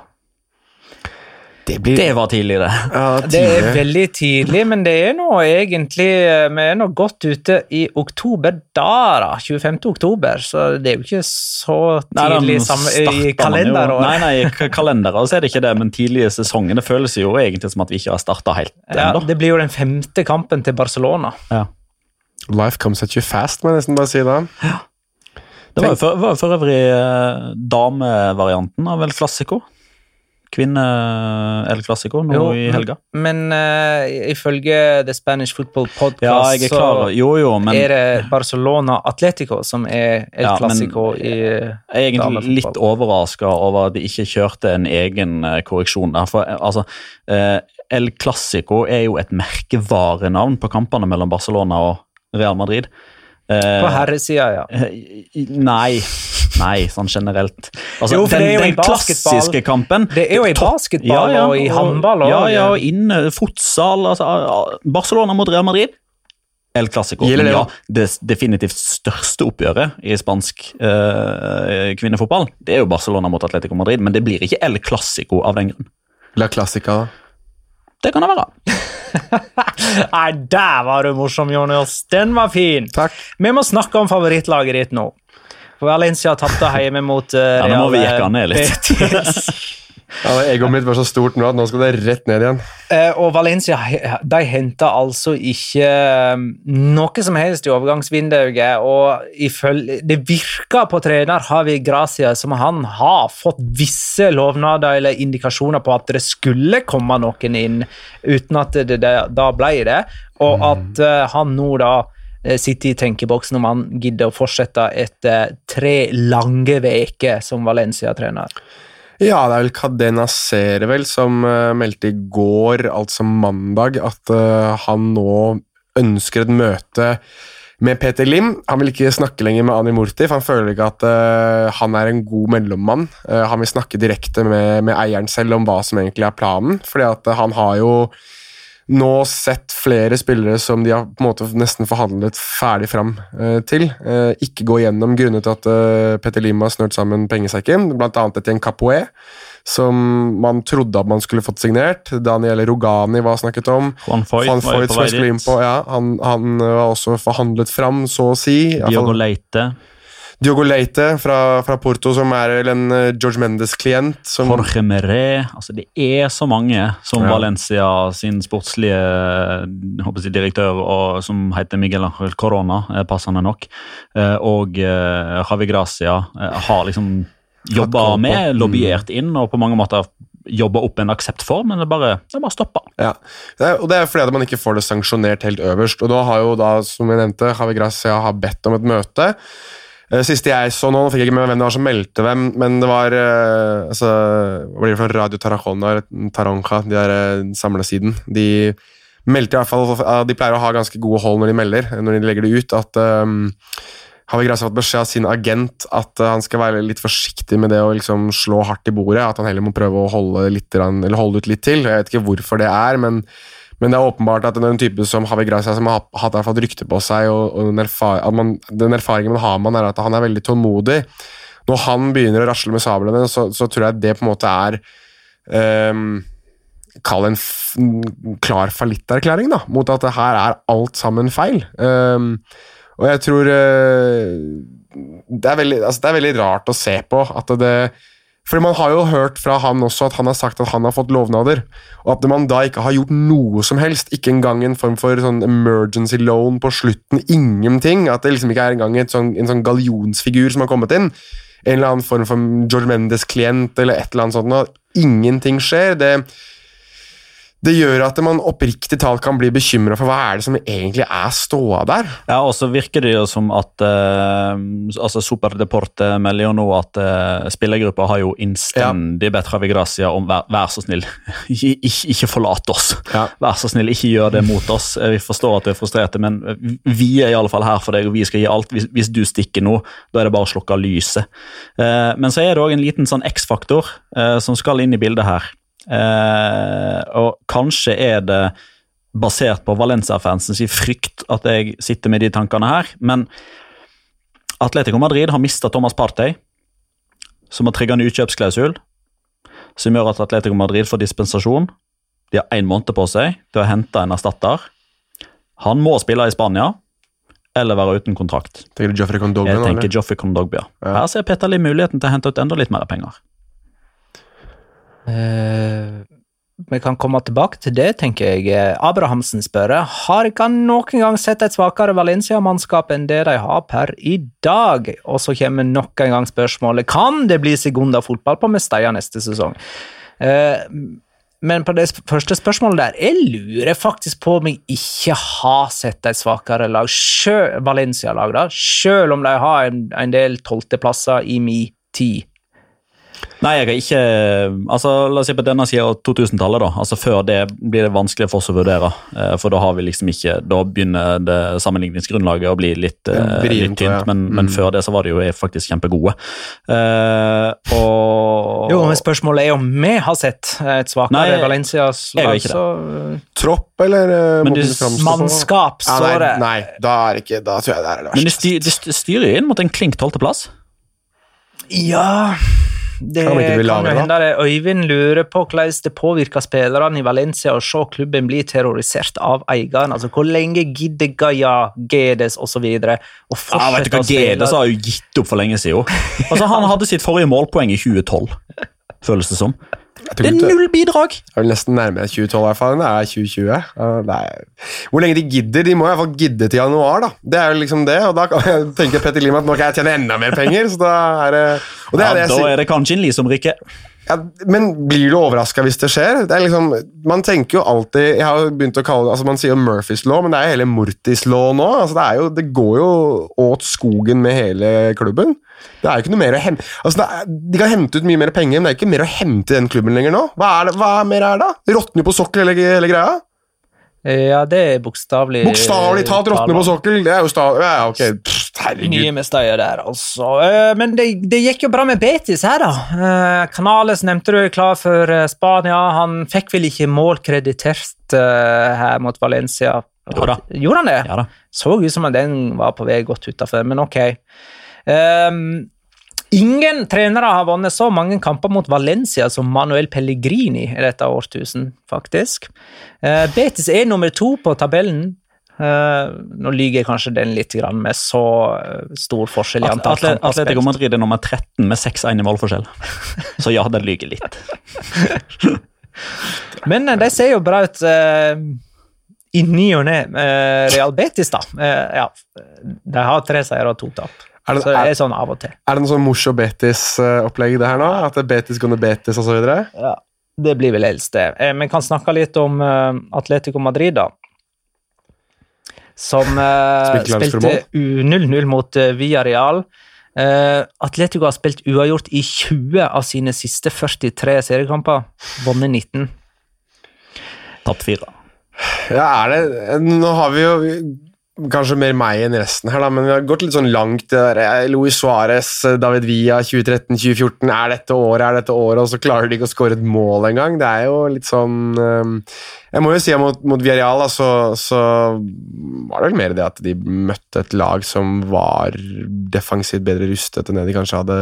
Det, blir... det, var tidlig, det. Ja, det er veldig tidlig, men det er nå egentlig Vi er nå godt ute i oktober da, da. 25. oktober, så det er jo ikke så tidlig nei, i kalenderåret. Nei, nei, i kalenderåret så er det ikke det, men tidlige sesongen det føles jo egentlig som at vi ikke har starta helt ja, Det blir jo den femte kampen til Barcelona. Ja. Life comes at you fast, må jeg nesten bare si da. Ja. Det var jo for, for øvrig eh, damevarianten av El Clásico kvinne-El Clásico nå jo, i helga. Men uh, ifølge The Spanish Football Podcast ja, er jo, jo, men, er det Barcelona Atletico som er El ja, Clásico i Jeg er egentlig litt overraska over at de ikke kjørte en egen uh, korreksjon der. For uh, altså El Clásico er jo et merkevarenavn på kampene mellom Barcelona og Real Madrid. på herresida, ja. Nei. Nei, sånn generelt. Altså, jo, den, den klassiske kampen Det er jo i basketball ja, ja, og, i håndball Ja, ja, og inne, fotsal altså, Barcelona mot Real Madrid. El Clásico. Det, ja, det definitivt største oppgjøret i spansk uh, kvinnefotball, det er jo Barcelona mot Atletico Madrid, men det blir ikke El Clásico av den grunn. La Clásica. Det kan det være. Nei, der var du morsom, Jonas. Den var fin. Takk. Vi må snakke om favorittlaget ditt nå. For Valencia tapte hjemme mot uh, Ja, Nå må vi jekke ned litt. ja, Egoet mitt var så stort nå at nå skal det rett ned igjen. Eh, og Valencia de henta altså ikke um, noe som helst i overgangsvinduet. Og ifølge, det virker på trener Havi Gracia som han har fått visse lovnader eller indikasjoner på at det skulle komme noen inn, uten at det, det da ble det. Og mm. at uh, han nå da Eh, sitte i tenkeboksen om han gidder å fortsette etter tre lange uker som Valencia-trener. Ja, det er vel Cadena Sere vel som uh, meldte i går, altså mandag, at uh, han nå ønsker et møte med Peter Lim. Han vil ikke snakke lenger med Ani Murti, for han føler ikke at uh, han er en god mellommann. han vil snakke direkte med, med, eieren selv om hva som egentlig er planen, fordi at han har jo nå sett flere spillere som de har på en måte nesten forhandlet ferdig fram eh, til, eh, ikke gå gjennom grunnet til at eh, Petter Lima har snørt sammen pengesekken, bl.a. etter en Capoe, som man trodde at man skulle fått signert. Daniel Rogani var snakket om. Juan Foyt, Juan Foyt var på dit. Ja, han, han, var også forhandlet fram, så å si. Diogo Leite. Diogo Leite fra, fra Porto, som er vel en eh, George Mendes-klient. Jorge Meré altså Det er så mange som Ja. Valencia sin sportslige jeg direktør, og, som heter Miguel Angel Corona, passende nok, eh, og eh, Javi Gracia eh, har liksom jobba med, lobbyert inn og på mange måter jobba opp en aksept for, men det bare, det bare stoppa. Ja, det og det er fordi man ikke får det sanksjonert helt øverst. Og da har jo da, som jeg nevnte, Javi Gracia har bedt om et møte. Eh, Siste jeg så nå, nå fikk jeg ikke med hvem det var som meldte hvem, men det var eh, altså, Hva blir det for Radio Tarajona, Taronja, de der eh, samlesiden. De meldte i hvert fall De pleier å ha ganske gode hold når de melder, når de legger det ut, at um, Javi Gracia har fått beskjed av sin agent at han skal være litt forsiktig med det å liksom slå hardt i bordet, at han heller må prøve å holde, litt, holde ut litt til. Jeg vet ikke hvorfor det er, men men det er åpenbart at en type som Havi Gracia, som har hatt hvert fall rykte på seg, og, og den, erfar man, den erfaringen man har med han, er at han er veldig tålmodig. Når han begynner å rasle med sablene, så, så tror jeg det på en måte er um, Kall en klar fallitterklæring, da, mot at det her er alt sammen feil. Um, og jeg tror uh, det, er veldig, altså, det er veldig rart å se på at det fordi Man har jo hørt fra han også at han har sagt at han har fått lovnader, og at man da ikke har gjort noe som helst, ikke engang en form for sånn emergency loan på slutten, ingenting, at det liksom ikke er engang sånn, en sånn gallionsfigur som har kommet inn, en eller annen form for George Mendes-klient eller et eller annet sånt, og ingenting skjer, det, det gjør at man oppriktig talt kan bli bekymret for hva er det som egentlig er ståa der. Ja, og så virker det jo som at eh, altså Superdeporte melder jo nå at eh, spillergruppa har jo innstendig bedt Javi Gracia om vær, vær så snill, ikke, ikke, forlat oss. Ja. Vær så snill, ikke gjør det mot oss. Eh, Vi forstår at du er frustrert, men vi er i alle fall her for deg, og vi skal gi alt. Hvis, hvis du stikker nå, da er det bare å slukke lyset. Eh, men så er det òg en liten sånn X-faktor eh, som skal inn i bildet her. Eh, og kanskje er det basert på Valencia-fansens frykt at jeg sitter med de tankene her, men Atletico Madrid har mista Thomas Partey, som har trigga en utkjøpsklausul, som gjør at Atletico Madrid får dispensasjon. De har én måned på seg til å hente en erstatter. Han må spille i Spania eller være uten kontrakt. Tenker du Joffrey Condogna Jeg tenker? Joffrey Kondogbia. Ja. Her ser Petter Lie muligheten til å hente ut enda litt mer penger. Eh, vi kan komme tilbake til det, tenker jeg. Eh, Abrahamsen spør har ikke han noen gang sett et svakere Valencia-mannskap enn det de har per i dag. Og så kommer nok en gang spørsmålet kan det bli Segunda-fotball på Mestalla neste sesong. Eh, men på det første spørsmålet der, jeg lurer faktisk på om jeg ikke har sett et svakere lag, Valencia-lag, da, selv om de har en, en del tolvteplasser i min tid. Nei, jeg har ikke altså La oss si på denne sida av 2000-tallet, da. Altså Før det blir det vanskelig for oss å vurdere. eh, For da har vi liksom ikke Da begynner det sammenligningsgrunnlaget å bli litt, eh, litt tynt. ja. Men, men Mm. før det så var de jo faktisk kjempegode. Uh, og Jo, men spørsmålet er om vi har sett et svakere Nei, Valencias jeg har lag. ikke det. Så Tropp, eller Men framstår mannskap, Ja, står det. nei, nei, da er ikke Da tror jeg det er det verste. Men de styrer jo inn mot en klink tolvteplass. Ja Det Kan kan de ikke bli jo hende det. Øyvind lurer på hvordan det påvirker spillerne i Valencia å se klubben bli terrorisert av eieren. Altså, Hvor lenge gidder Gaia, Gedes osv. å Ja, vet du hva? Gedes har jo gitt opp for lenge siden. Altså, Han hadde sitt forrige målpoeng i 2012, føles det som. Jeg Det er null bidrag! Er vel nesten nærmere 2012 i hvert fall det er 2020. Ja, det er... Hvor lenge de gidder? De må i hvert fall gidde til januar, da. Det er jo liksom det, og da tenker Petter Lim at nå kan jeg tjene enda mer penger. Så da er det... Og det Ja, er det jeg da sier. er det kanskje en Li som rykker. Ja, men blir du overraska hvis det skjer? Det liksom, man tenker jo alltid Jeg har begynt å kalle det altså Man sier Murphys law, men det er jo hele Mortis law nå. Altså det, jo, det går jo åt skogen med hele klubben. Det er jo ikke noe mer å hente altså er, De kan hente ut mye mer penger, men det er ikke mer å hente i den klubben lenger nå. Hva er det, hva mer er det? da? Råtner jo på sokkel hele, hele greia? Ja, det er bokstavelig Bokstavelig talt råtne på sokkel. Det er jo sta... Ja, ok. Pff, herregud. med støya der, altså. Eh, Men det, det gikk jo bra med Betis her, da. Kanales, Canales nevnte du er klar for eh, Spania. Han fikk vel ikke mål kreditert eh, her mot Valencia? Jo da. Gjorde han det? Ja da. Så ut som om den var på vei godt utafor, men ok. Ehm, ingen trenere har vunnet så mange kamper mot Valencia som Manuel Pellegrini i dette årtusen, faktisk. Uh, Betis er nummer to på tabellen. Uh, nå lyver kanskje den litt grann med så eh, stor forskjell i antall Atle- kamper Atletico. Madrid er nummer 13 med 6-1 i målforskjell. Så ja, den lyver litt. Men de ser jo bra ut Uh, i ny og ne. Real Betis, da. Ja, de har tre seier og to tap. Er det, Så det er, sånn av og til. er det noe sånn Mosjo Betis-opplegg, det her nå? At det er Betis gone Betis og så videre? Ja, det blir vel helst det. Eh, Vi kan snakke litt om eh, Atletico Madrid, da. Som eh, Spilte spilte U- 0-0 mot uh, Villarreal. Eh, Atletico har spilt uavgjort i 20 av sine siste 43 seriekamper. Vunnet 19. Tapt fire. Ja, er det Nå har vi jo kanskje mer meg enn resten her, da, men vi har gått litt sånn langt. eh, Luis Suárez, eh, David Villa 2013-2014. Er dette året, er dette året? Og så klarer de ikke å skåre et mål engang. Det er jo litt sånn eh, Jeg må jo si at mot, mot Villarreal så, så var det vel mer det at de møtte et lag som var defensivt bedre rustet enn det de kanskje hadde,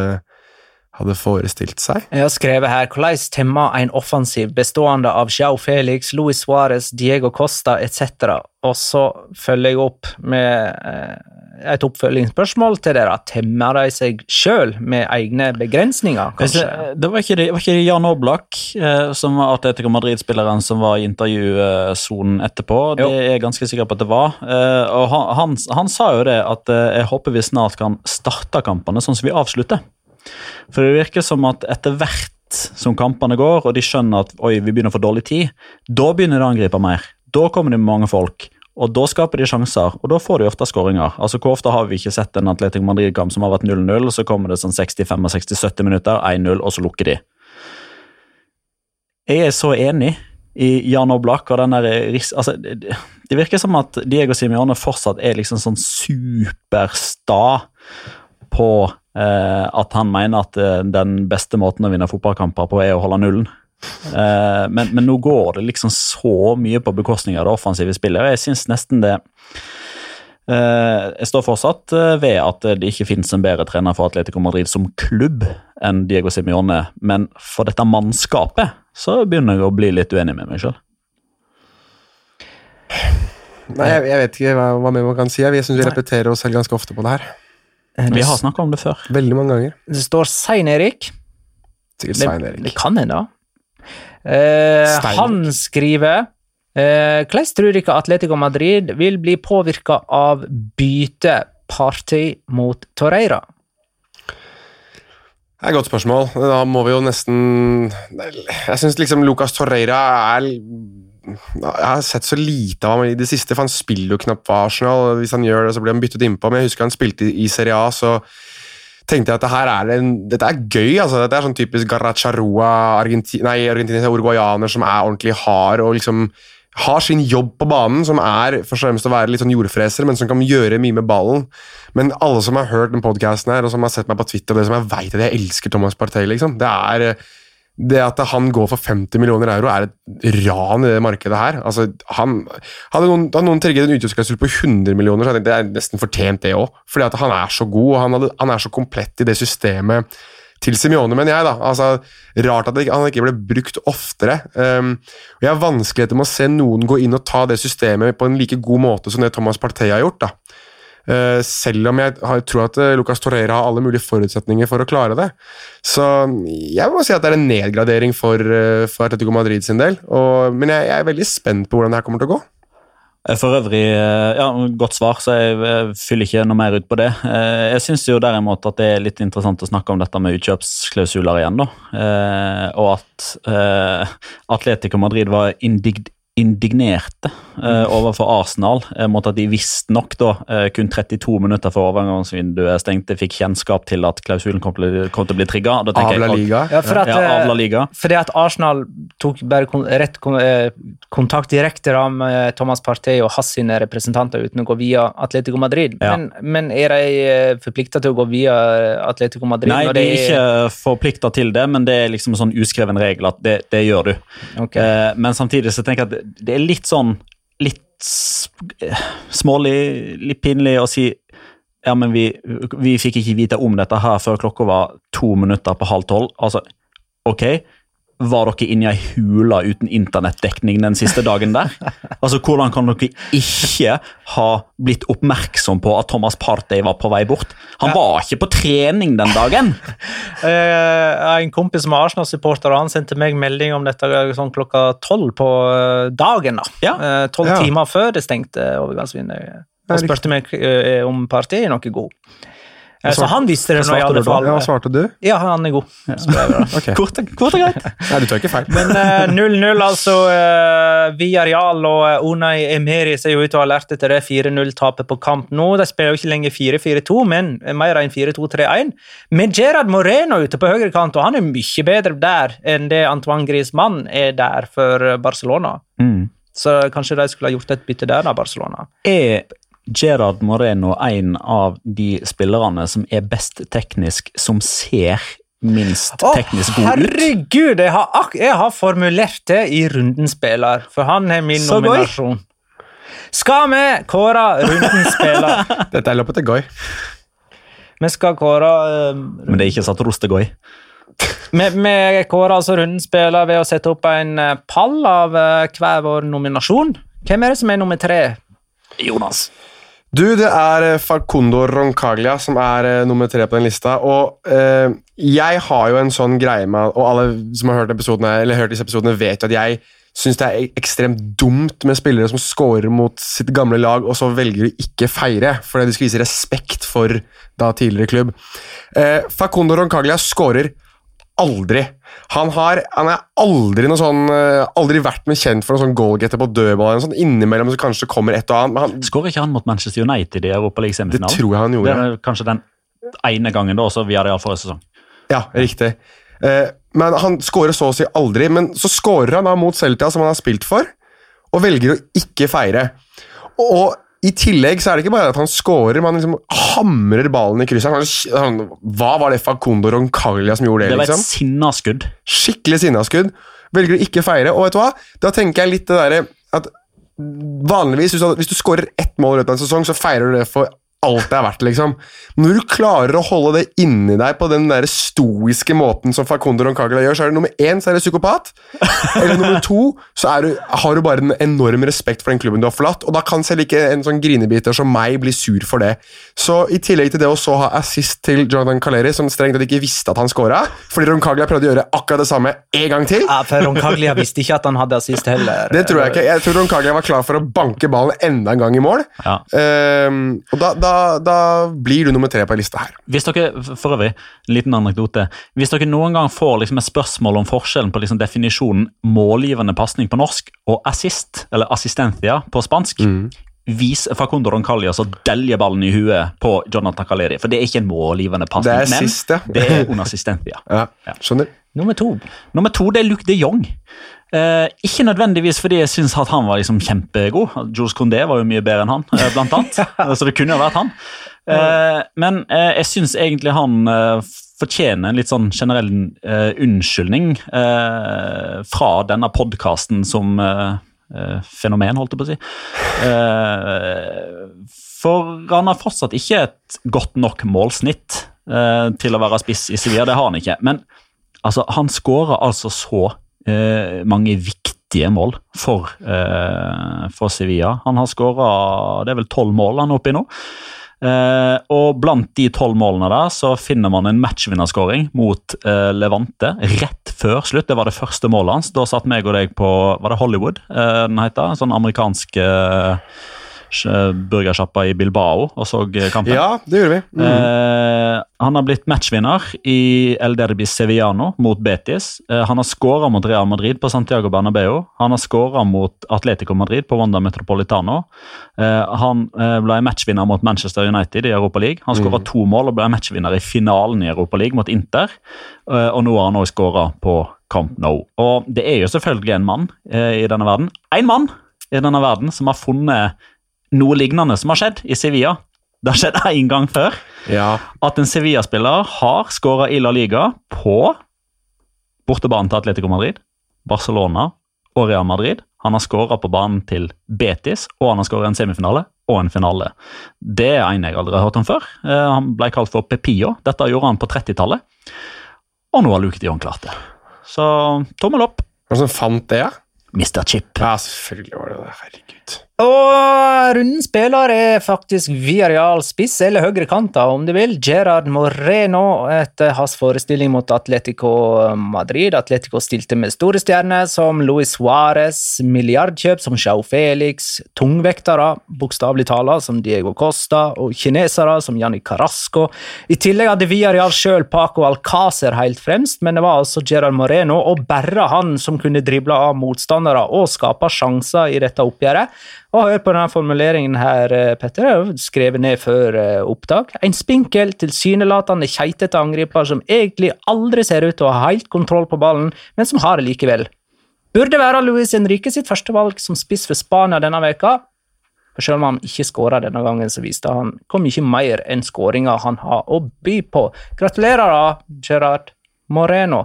hadde forestilt seg. Jeg har skrevet her hvordan temma en offensiv bestående av Jao Felix, Luis Suárez, Diego Costa etc. Og så følger jeg opp med eh, et oppfølgingsspørsmål til dere. Temmer de seg sjøl med egne begrensninger, kanskje? Det var ikke, det, var ikke Jan Oblak, eh, som var Atletico Madrid-spilleren som var i intervjusonen etterpå. Det er jeg ganske sikker på at det var. Eh, og han, han, han sa jo det at eh, jeg håper vi snart kan starte kampene sånn som vi avslutter. For det virker som at etter hvert som kampene går, og de skjønner at oi, vi begynner å få dårlig tid, da begynner de å angripe mer. Da kommer det mange folk. Og Da skaper de sjanser, og da får de ofte skåringer. Altså, Hvor ofte har vi ikke sett en Atletico Madrid-kamp som har vært 0-0, og så kommer det sånn 65-60-70 minutter, 1-0, og så lukker de. Jeg er så enig i Jan Oblak og den der ris... Altså, det, virker som at Diego Simione fortsatt er liksom sånn supersta på eh, at han mener at eh, den beste måten å vinne fotballkamper på er å holde nullen. Eh, men, men nå går det liksom så mye på bekostning av det offensive spillet, og jeg syns nesten det eh, Jeg står fortsatt eh, ved at det ikke finnes en bedre trener for Atletico Madrid som klubb enn Diego Simione, men for dette mannskapet så begynner jeg å bli litt uenig med meg sjøl. Nei, jeg, jeg vet ikke hva, hva mer man kan si. Jeg syns vi repeterer oss selv ganske ofte på det her. Vi har snakka om det før. Veldig mange ganger. Det står Sein-Erik. Sikkert Sein Erik. det Erik. kan hende. Eh, han skriver eh, Hvordan tror dere Atletico Madrid vil bli påvirka av byteparty mot Torreira? Det er et godt spørsmål. Da må vi jo nesten Jeg syns liksom Lucas Torreira er Jeg har sett så lite av ham i det siste, for han spiller jo knapt for Arsenal. Hvis han gjør det, så blir han byttet innpå. Men jeg husker han spilte i Serie A, så tenkte jeg at dette er en, dette er gøy. altså Dette er sånn typisk Garracharua, Argenti, uruguayaner som er ordentlig hard og liksom har sin jobb på banen, som er først og fremst å være litt sånn jordfreser, men som kan gjøre mye med ballen. Men alle som har hørt den podcasten her, og som har sett meg på Twitter, og det som jeg vet at jeg elsker Thomas Partey, liksom, det er det at han går for 50 millioner euro, er et ran i det markedet her. Altså, han, hadde noen, hadde noen trigget en utgiftsklausul på 100 millioner, så hadde jeg det er nesten fortjent, det òg. Fordi at han er så god, og han, hadde, han er så komplett i det systemet til Simione, mener jeg. da. Altså, Rart at han ikke ble brukt oftere. Um, og Jeg har vanskeligheter med å se noen gå inn og ta det systemet på en like god måte som det Thomas Partey har gjort. da. Eh, selv om jeg tror at eh, Lucas Torreira har alle mulige forutsetninger for å klare det. Så jeg må si at det er en nedgradering for, eh, for Atletico Madrid sin del. Og, men jeg, jeg er veldig spent på hvordan det her kommer til å gå. For øvrig, ja, godt svar, så jeg fyller ikke noe mer ut på det. Jeg syns jo derimot at det er litt interessant å snakke om dette med utkjøpsklausuler igjen, da. Og at Atletico Madrid var indig indignerte eh, overfor Arsenal eh, mot at de visstnok da eh, kun 32 minutter før overgangsvinduet stengte fikk kjennskap til at klausulen kom til, kom til å bli trigga. Avla Liga. Ja, for at, Ja, avla eh, Liga. Fordi at Arsenal tok bare kon rett kon eh, kontakt direkte da med Thomas Partey og hans sine representanter uten å gå via Atletico Madrid. Ja. Men, men er de forplikta til å gå via Atletico Madrid? Nei, når de er ikke forplikta til det, men det er liksom en sånn uskreven regel at det, det gjør du. Okay. Eh, men samtidig så tenker jeg at det- er litt sånn Litt eh, smålig, litt pinlig å si ja, men vi, vi fikk ikke vite om dette her før klokka var to minutter på halv tolv. Altså, ok, var dere inne i ei hule uten internettdekning den siste dagen der? Altså, Hvordan kan dere ikke ha blitt oppmerksom på at Thomas Partey var på vei bort? Han var ikke på trening den dagen! Eh, en kompis som er Arsenal-supporter, han sendte meg melding om dette sånn klokka tolv på eh, dagen. da. Ja. Eh, Tolv Ja. timer før det stengte overgangsvinduet. Og spurte meg om partiet er noe god. Eh, Så svarte- han visste det Svarte alle du. Ja, svarte du? Ja, han er god. jeg Kort, kort og greit. Nei, du tar ikke feil. Men eh, 0-0, altså. Uh, Villarreal og eh, Unai Emeri ser jo ut til å ha lært etter det 4-0-tapet på kamp nå. De spiller jo ikke lenger 4-4-2, men mer enn 4-2-3-1. Med Gerard Moreno ute på høyre kant, og han er mye bedre der enn det Antoine Griezmann er der for eh, Barcelona. Mm. Så kanskje de skulle ha gjort et bytte der, da, Barcelona. Er Gerard Moreno en av de spillerne som er best teknisk, som ser minst teknisk god ut? herregud, jeg har, jeg har formulert det i Rundens spiller, for han er min Så gøy. nominasjon. Skal vi kåre Rundens spiller? Dette er loppet til Goy. Vi skal kåre uh, Men det er ikke satt Rostegård. Vi, vi kårer altså rundens spiller ved å sette opp en eh, pall av eh, hver vår nominasjon. Hvem er det som er nummer tre? Jonas. Du, det er eh, Facundo Roncaglia som er eh, nummer tre på den lista. Og eh, jeg har jo en sånn greie med Og alle som har hørt, episodene, hørt disse episodene, vet jo at jeg syns det er ekstremt dumt med spillere som scorer mot sitt gamle lag, og så velger de ikke feire fordi de skal vise respekt for da tidligere klubb. Eh, Facundo Roncaglia scorer aldri. Han har han er aldri noe sånn eh, Aldri vært noe kjent for noen sånn goalgetter på dødball. Sånn. Innimellom så kanskje det kommer et og annet. Han, Skårer ikke han mot Manchester United i Europa det tror jeg han gjorde. Det er kanskje den ene gangen da, også via Real forrige sesong. Ja, riktig. Eh, men han skårer så å si aldri. Men så skårer han da mot Celtia, som han har spilt for, og velger å ikke feire. Og i tillegg så er det ikke bare at han scorer, men han liksom hamrer ballen i krysset. Han, han, hva var det Facundo Roncaglia som gjorde det? Det var liksom? et sinnaskudd. Skikkelig sinnaskudd. Velger å ikke feire. Og vet du hva? Da tenker jeg litt det derre at vanligvis, hvis du, hvis du scorer ett mål i løpet av en sesong, så feirer du det for alt det er verdt, liksom. Når du klarer å holde det inni deg på den der stoiske måten som Facundo Roncaglia gjør, så er det nummer én så er du psykopat, eller nummer to så er du, har du bare en enorm respekt for den klubben du har forlatt, og da kan selv ikke en sånn grinebiter som meg bli sur for det. Så i tillegg til det å så ha assist til Jonathan Caleri, som strengt tatt ikke visste at han scora, fordi Roncaglia prøvde å gjøre akkurat det samme en gang til, Ja, for Roncaglia visste ikke at han hadde assist heller. det tror jeg ikke. Jeg tror Roncaglia var klar for å banke ballen enda en gang i mål. Ja. Um, og da, da, da blir du nummer tre på lista her. Hvis dere, for øvrig, en liten anekdote. Hvis dere noen gang får liksom et spørsmål om forskjellen på liksom definisjonen målgivende pasning på norsk og assist, eller assistentia på spansk, vis Facundo Roncaglia å delje ballen i huet på Jonathan Caleri. For det er ikke en målgivende pasning, Det men siste. det er un assistentia. Ja, Ja. Nummer to. Nummer to det er Luc de Jong. Eh, ikke nødvendigvis fordi jeg syns han var liksom kjempegod. Jules Condé var jo mye bedre enn han, eh, blant annet. Så det kunne jo vært han. Eh, men eh, jeg syns egentlig han eh, fortjener en litt sånn generell eh, unnskyldning eh, fra denne podkasten som eh, eh, fenomen, holdt jeg på å si. Eh, for han har fortsatt ikke et godt nok målsnitt eh, til å være spiss i Sevilla. Det har han ikke. Men altså, han skårer altså så eh, mange viktige mål for, eh, for Sevilla. Han har skåra det er vel tolv mål han er oppe i nå. Eh, og blant de tolv målene der så finner man en matchvinnerskåring mot eh, Levante rett før slutt. Det var det første målet hans. Da satt meg og deg på Var det Hollywood eh, den heter? En sånn amerikansk eh, burgersjappa i Bilbao og så eh, kampen. Ja, det gjorde vi. Mm. Eh, han har blitt matchvinner i El Derby Sevillano mot Betis. Eh, han har skåra mot Real Madrid på Santiago Bernabeu. Han har skåra mot Atletico Madrid på Wanda Metropolitano. Eh, han eh, ble matchvinner mot Manchester United i Europa League. Han skåra to mål og ble matchvinner i finalen i Europa League mot Inter. Eh, og nå har han også skåra på Camp Nou. Og det er jo selvfølgelig en mann i denne verden. Én mann i denne verden som har funnet noe lignende som har skjedd i Sevilla. Det har skjedd én gang før Ja. at en Sevilla-spiller har skåra i La Liga på bortebanen til Atletico Madrid, Barcelona og Real Madrid. Han har skåra på banen til Betis, og han har skåra en semifinale og en finale. Det er en jeg aldri har hørt om før. Eh, Han ble kalt for Pepillo. Dette gjorde han på 30-tallet. Og nå har Luke Dion klart det. Så tommel opp. Hvem som fant det? Mr. Chip. Ja, selvfølgelig var det det. Herregud. Og rundens spiller er faktisk Villarreal spiss, eller høyre kanta om du vil. Gerard Moreno etter hans forestilling mot Atletico Madrid. Atletico stilte med store stjerner som Luis Suárez, milliardkjøp som Chau Felix, tungvektere, bokstavelig talt, som Diego Costa, og kinesere som Janni Carasco. I tillegg hadde Villarreal sjøl Paco Alcácer helt fremst, men det var altså Gerard Moreno og bare han som kunne drible av motstandere og skape sjanser i dette oppgjøret. Og hør på denne formuleringen her, eh, Petter. Skrevet ned før eh, opptak. En spinkel, tilsynelatende keitete angriper som egentlig aldri ser ut til å ha helt kontroll på ballen, men som har det likevel. Burde være Luis Henrique sitt førstevalg som spiss for Spania denne veka. For Selv om han ikke skåra denne gangen, så viste han hvor mye mer enn skåringa han har å by på. Gratulerer, da, Gerard Moreno.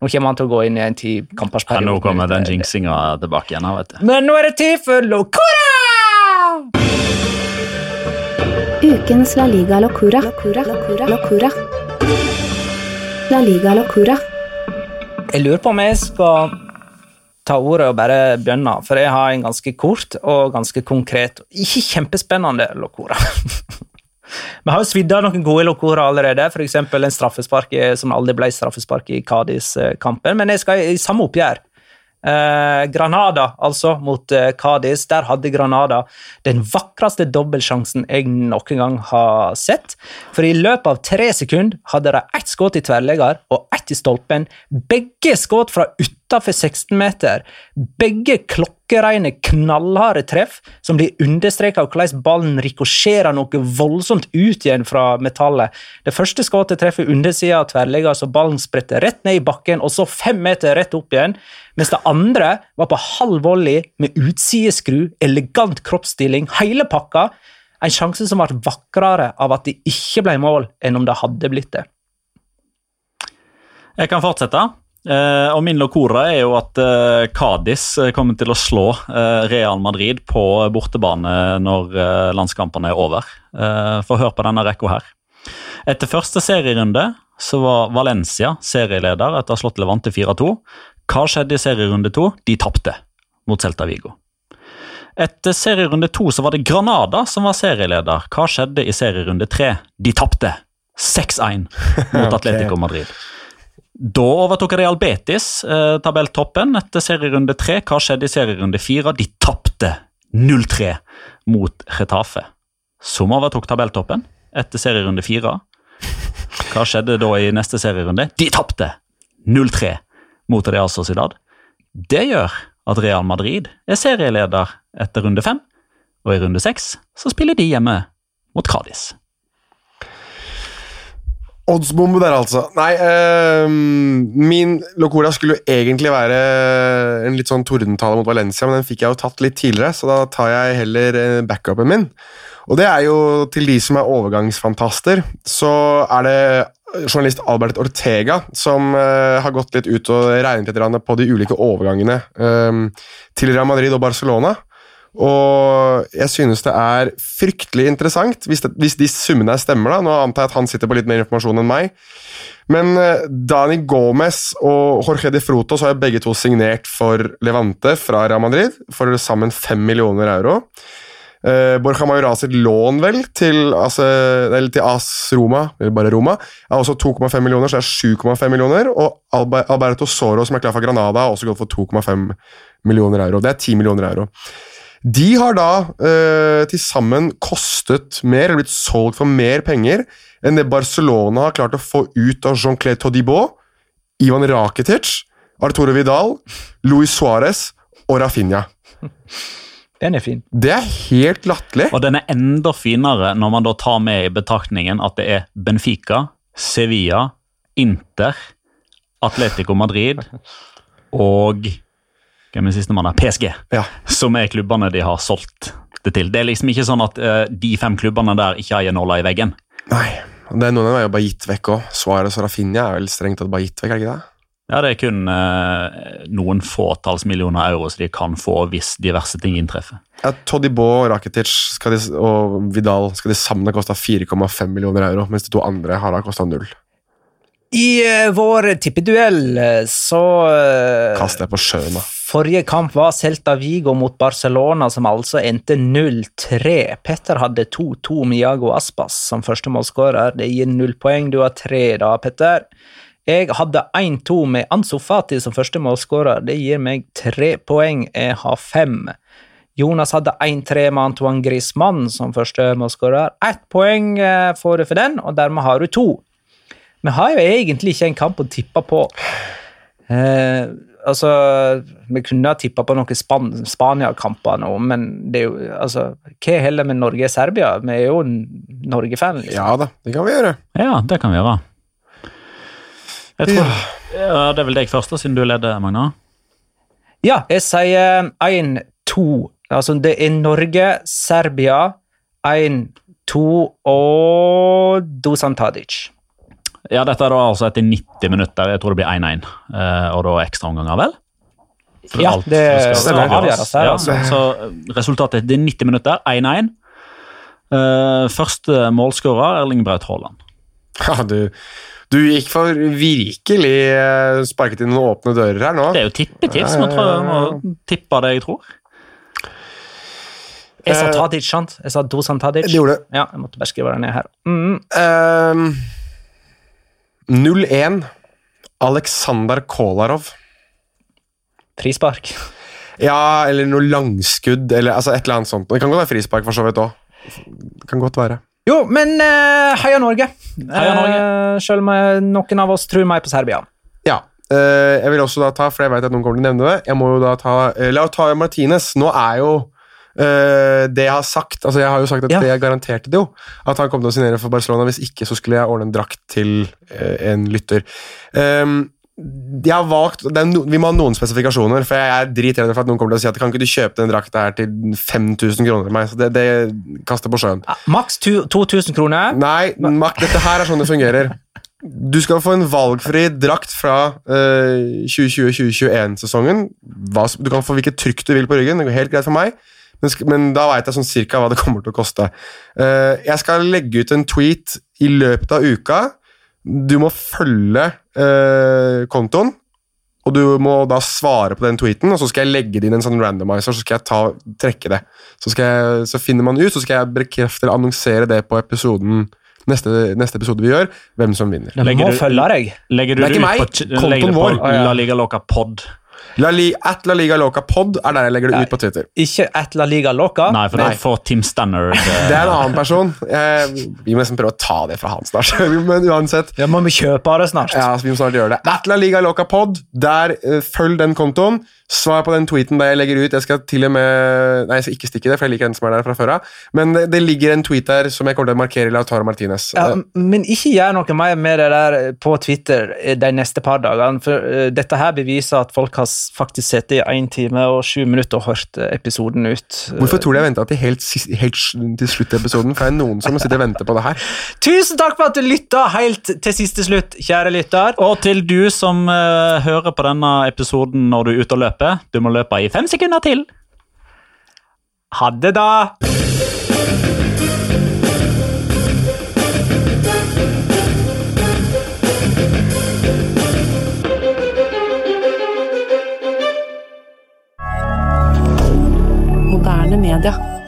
Nå kommer han til å gå inn i en ti kampers Ja, nå kommer den jinxinga tilbake igjen. vet du. Men nå er det tid for Locura! Ukens La Liga Locura. Locura. Locura. Locura. La Liga Locura. Jeg lurer på om jeg skal ta ordet og bare begynne, for jeg har en ganske kort og ganske konkret, ikke kjempespennende Locora. Vi har jo svidd av noen gode lokorer allerede, f.eks. en straffespark som aldri ble straffespark i Cádiz-kampen, men jeg skal i samme oppgjør. Eh, Granada, altså, mot eh, Cádiz. Der hadde Granada den vakreste dobbeltsjansen jeg noen gang har sett. For i løpet av tre sekunder hadde de ett skudd i tverrlegger og i stolpen. Begge skudd fra utafor 16 meter. Begge klokkereine, knallharde treff som blir understreka av hvordan ballen rikosjerer noe voldsomt ut igjen fra metallet. Det første skuddet treffer undersida av tverrligga, så ballen spretter rett ned i bakken, og så fem meter rett opp igjen. Mens det andre var på halv volley med utsideskru, elegant kroppsstilling, hele pakka. En sjanse som ble vakrere av at det ikke ble mål, enn om det hadde blitt det. Jeg kan fortsette. Uh, og min locora er jo at uh, Cádiz eh, kommer til å slå uh, Real Madrid på bortebane når uh, landskampene er over. Uh, Få høre på denne rekka her. Etter første serierunde så var Valencia serieleder etter å ha slått Levante 4-2. Hva skjedde i serierunde to? De tapte mot Celta Vigo. Etter serierunde to så var det Granada som var serieleder. Hva skjedde i serierunde tre? De tapte 6-1 mot. Atletico Madrid. Da overtok Real Betis eh, tabelltoppen etter serierunde tre. Hva skjedde i serierunde fire? De tapte 0-3 mot Retafe. Som overtok tabelltoppen etter serierunde fire. Hva skjedde da i neste serierunde? De tapte 0-3 mot Real Sociedad. Det gjør at Real Madrid er serieleder etter runde fem, og i runde seks så spiller de hjemme mot Cádiz. Oddsbombe der, altså. Nei, ehm, min Locora skulle jo egentlig være en litt sånn tordentale mot Valencia, men den fikk jeg jo tatt litt tidligere, så da tar jeg heller eh, backupen min. Og det er jo til de som er overgangsfantaster, så er det journalist Albert Ortega som eh, har gått litt ut og regnet litt på de ulike overgangene ehm, til Real Madrid og Barcelona. Og jeg synes det er fryktelig interessant, hvis, det, hvis de summene stemmer. da, Nå antar jeg at han sitter på litt mer informasjon enn meg. Men eh, Dani Gomez og Jorge de Frutos har begge to signert for Levante fra Real Madrid for sammen 5 millioner euro. Uh, Borja Majoral sitt lån vel til, altså, eller til AS Roma, eller bare Roma, er også 2,5 millioner, så det er 7,5 millioner. Og Alberto Soro, som er klar for Granada, har også gått for 2,5 millioner euro. Det er 10 millioner euro. De har da eh, til sammen kostet mer, eller blitt solgt for mer penger enn det Barcelona har klart å få ut av Jean-Claude Todibo, Ivan Rakitic, Arturo Vidal, Luis Suárez og Rafinha. Den er fin. Det er helt latterlig. Og den er enda finere når man da tar med i betraktningen at det er Benfica, Sevilla, Inter, Atletico Madrid og hvem er sistemann der? PSG, Ja. som er klubbene de har solgt det til. Det er liksom ikke sånn at uh, de fem klubbene der ikke har en nåla i veggen. Nei, det er noen av dem er jo bare gitt vekk òg. Suárez og Rafinha er vel strengt tatt bare gitt vekk, er det ikke det? Ja, Det er kun uh, noen fåtalls millioner euro som de kan få hvis diverse ting inntreffer. Ja, Todibo og Rakitic skal de, og Vidal skal de sammen ha kosta 4,5 millioner euro, mens de to andre har da kosta null. I uh, vår tippeduell så uh, Kast deg på sjøen, da. Forrige kamp var Celta Vigo mot Barcelona, som altså endte 0-3. Petter hadde 2-2 med Iago Aspas som første målskårer. Det gir null poeng. Du har tre da, Petter. Jeg hadde 1-2 med Ansu Fati som første målskårer. Det gir meg tre poeng. Jeg har fem. Jonas hadde 1-3 med Antoine Griezmann som første målskårer. Ett poeng eh, får du for den, og dermed har du to. Vi har jo egentlig ikke en kamp å tippe på. Eh, altså, vi kunne ha tippa på noen Span Spania-kamper nå, men det er jo altså Hva heller med Norge og Serbia? Vi er jo Norge-fan, liksom. Ja da, det kan vi gjøre. Ja, det kan vi gjøre. Jeg tror, ja, Det er vel deg først, da, siden du leder, Magna. Ja, jeg sier 1-2. Altså, det er Norge, Serbia, 1-2 og Dusan Tadic. Ja, dette er da altså etter 90 minutter. Jeg tror det blir 1-1. eh, og da ekstraomganger, vel? For Ja, det skal skal avgjøres. her, Ja, altså. Så resultatet det er 90 minutter, 1-1. Eh, første målskårer Erling Braut Haaland. Ja, du, du gikk for virkelig eh, sparket inn noen åpne dører her nå. Det er jo tippetips. Nå tror jeg må tippe det jeg tror. Jeg sa Tadic, sant? Jeg sa Dusan Tadic. Det gjorde det. Ja, jeg måtte bare skrive det ned her. Mm. Ehm, 0-1. Aleksander Kolarov. Frispark. Ja, eller noe langskudd, eller altså et eller annet sånt. Det kan godt være frispark, for så vidt òg. Kan godt være. Jo, men uh, heia Norge. Heia Norge. Uh, selv om eh, noen av oss tror meg på Serbia. Ja. Uh, jeg vil også da ta, for jeg vet at noen kommer til å nevne det Jeg må jo da ta uh, Lautaro Martinez. Nå er jo det jeg har sagt Altså Jeg har jo sagt at Ja. jeg garanterte det jo. At han kom til å signere for Barcelona. Hvis ikke, så skulle jeg ordne en drakt til eh, en lytter. Um, jeg har valgt, no, Vi må ha noen spesifikasjoner, for jeg er dritredd for at noen kommer til å si at kan ikke du kjøpe den drakta her til 5000 kroner til meg? Så det, det kaster på sjøen. Ja, Maks 2000 kroner. Nei, mak, dette her er sånn det fungerer. Du skal få en valgfri drakt fra uh, 2020-2021-sesongen. Du kan få hvilket trykk du vil på ryggen, det går helt greit for meg. Men, da veit jeg sånn cirka hva det kommer til å koste. Eh, jeg skal legge ut en tweet i løpet av uka. Du må følge eh, kontoen, og du må da svare på den tweeten, og så skal jeg legge det inn en sånn randomizer, så skal jeg ta, trekke det. Så, skal jeg, så finner man ut, så skal jeg bekrefte eller annonsere det på episoden neste, neste episode vi gjør, hvem som vinner. Legger må du- følge deg. Legger du Det er ikke ut meg, på, kontoen vår. La Liga Loca Pod? La, li, at La Liga Loca Pod er der jeg legger det ut på Twitter. Ikke at La Liga Loca. Nei, for Nei. da får Tim Stannard Det er en annen person. Eh, vi må nesten prøve å ta det fra han snart. Men uansett, Ja, må vi kjøpe det snart. ja, vi må snart gjøre det. At La Liga Loca Pod, der eh, følg den kontoen. Svar på den tweeten der jeg legger ut. Jeg skal til og med Nei, jeg skal ikke stikke det, for jeg liker den som er der fra før av. Men det, det ligger en tweet der som jeg kommer til å markere Lautaro Martinez. Ja, Eh, men ikke gjør noe mer med det der på Twitter de neste par dagene. For eh, dette her beviser at folk har faktisk sittet i 1 time og 7 minutter og hørt episoden ut. Hvorfor tror du jeg venta til helt, helt til slutt i episoden? For det er noen som sitter og venter på det her. Tusen takk for at du lytta helt til siste slutt, kjære lytter. Og til du som uh, hører på denne episoden når du er ute og løper, du må løpe i fem sekunder til. Ha det, da! Media.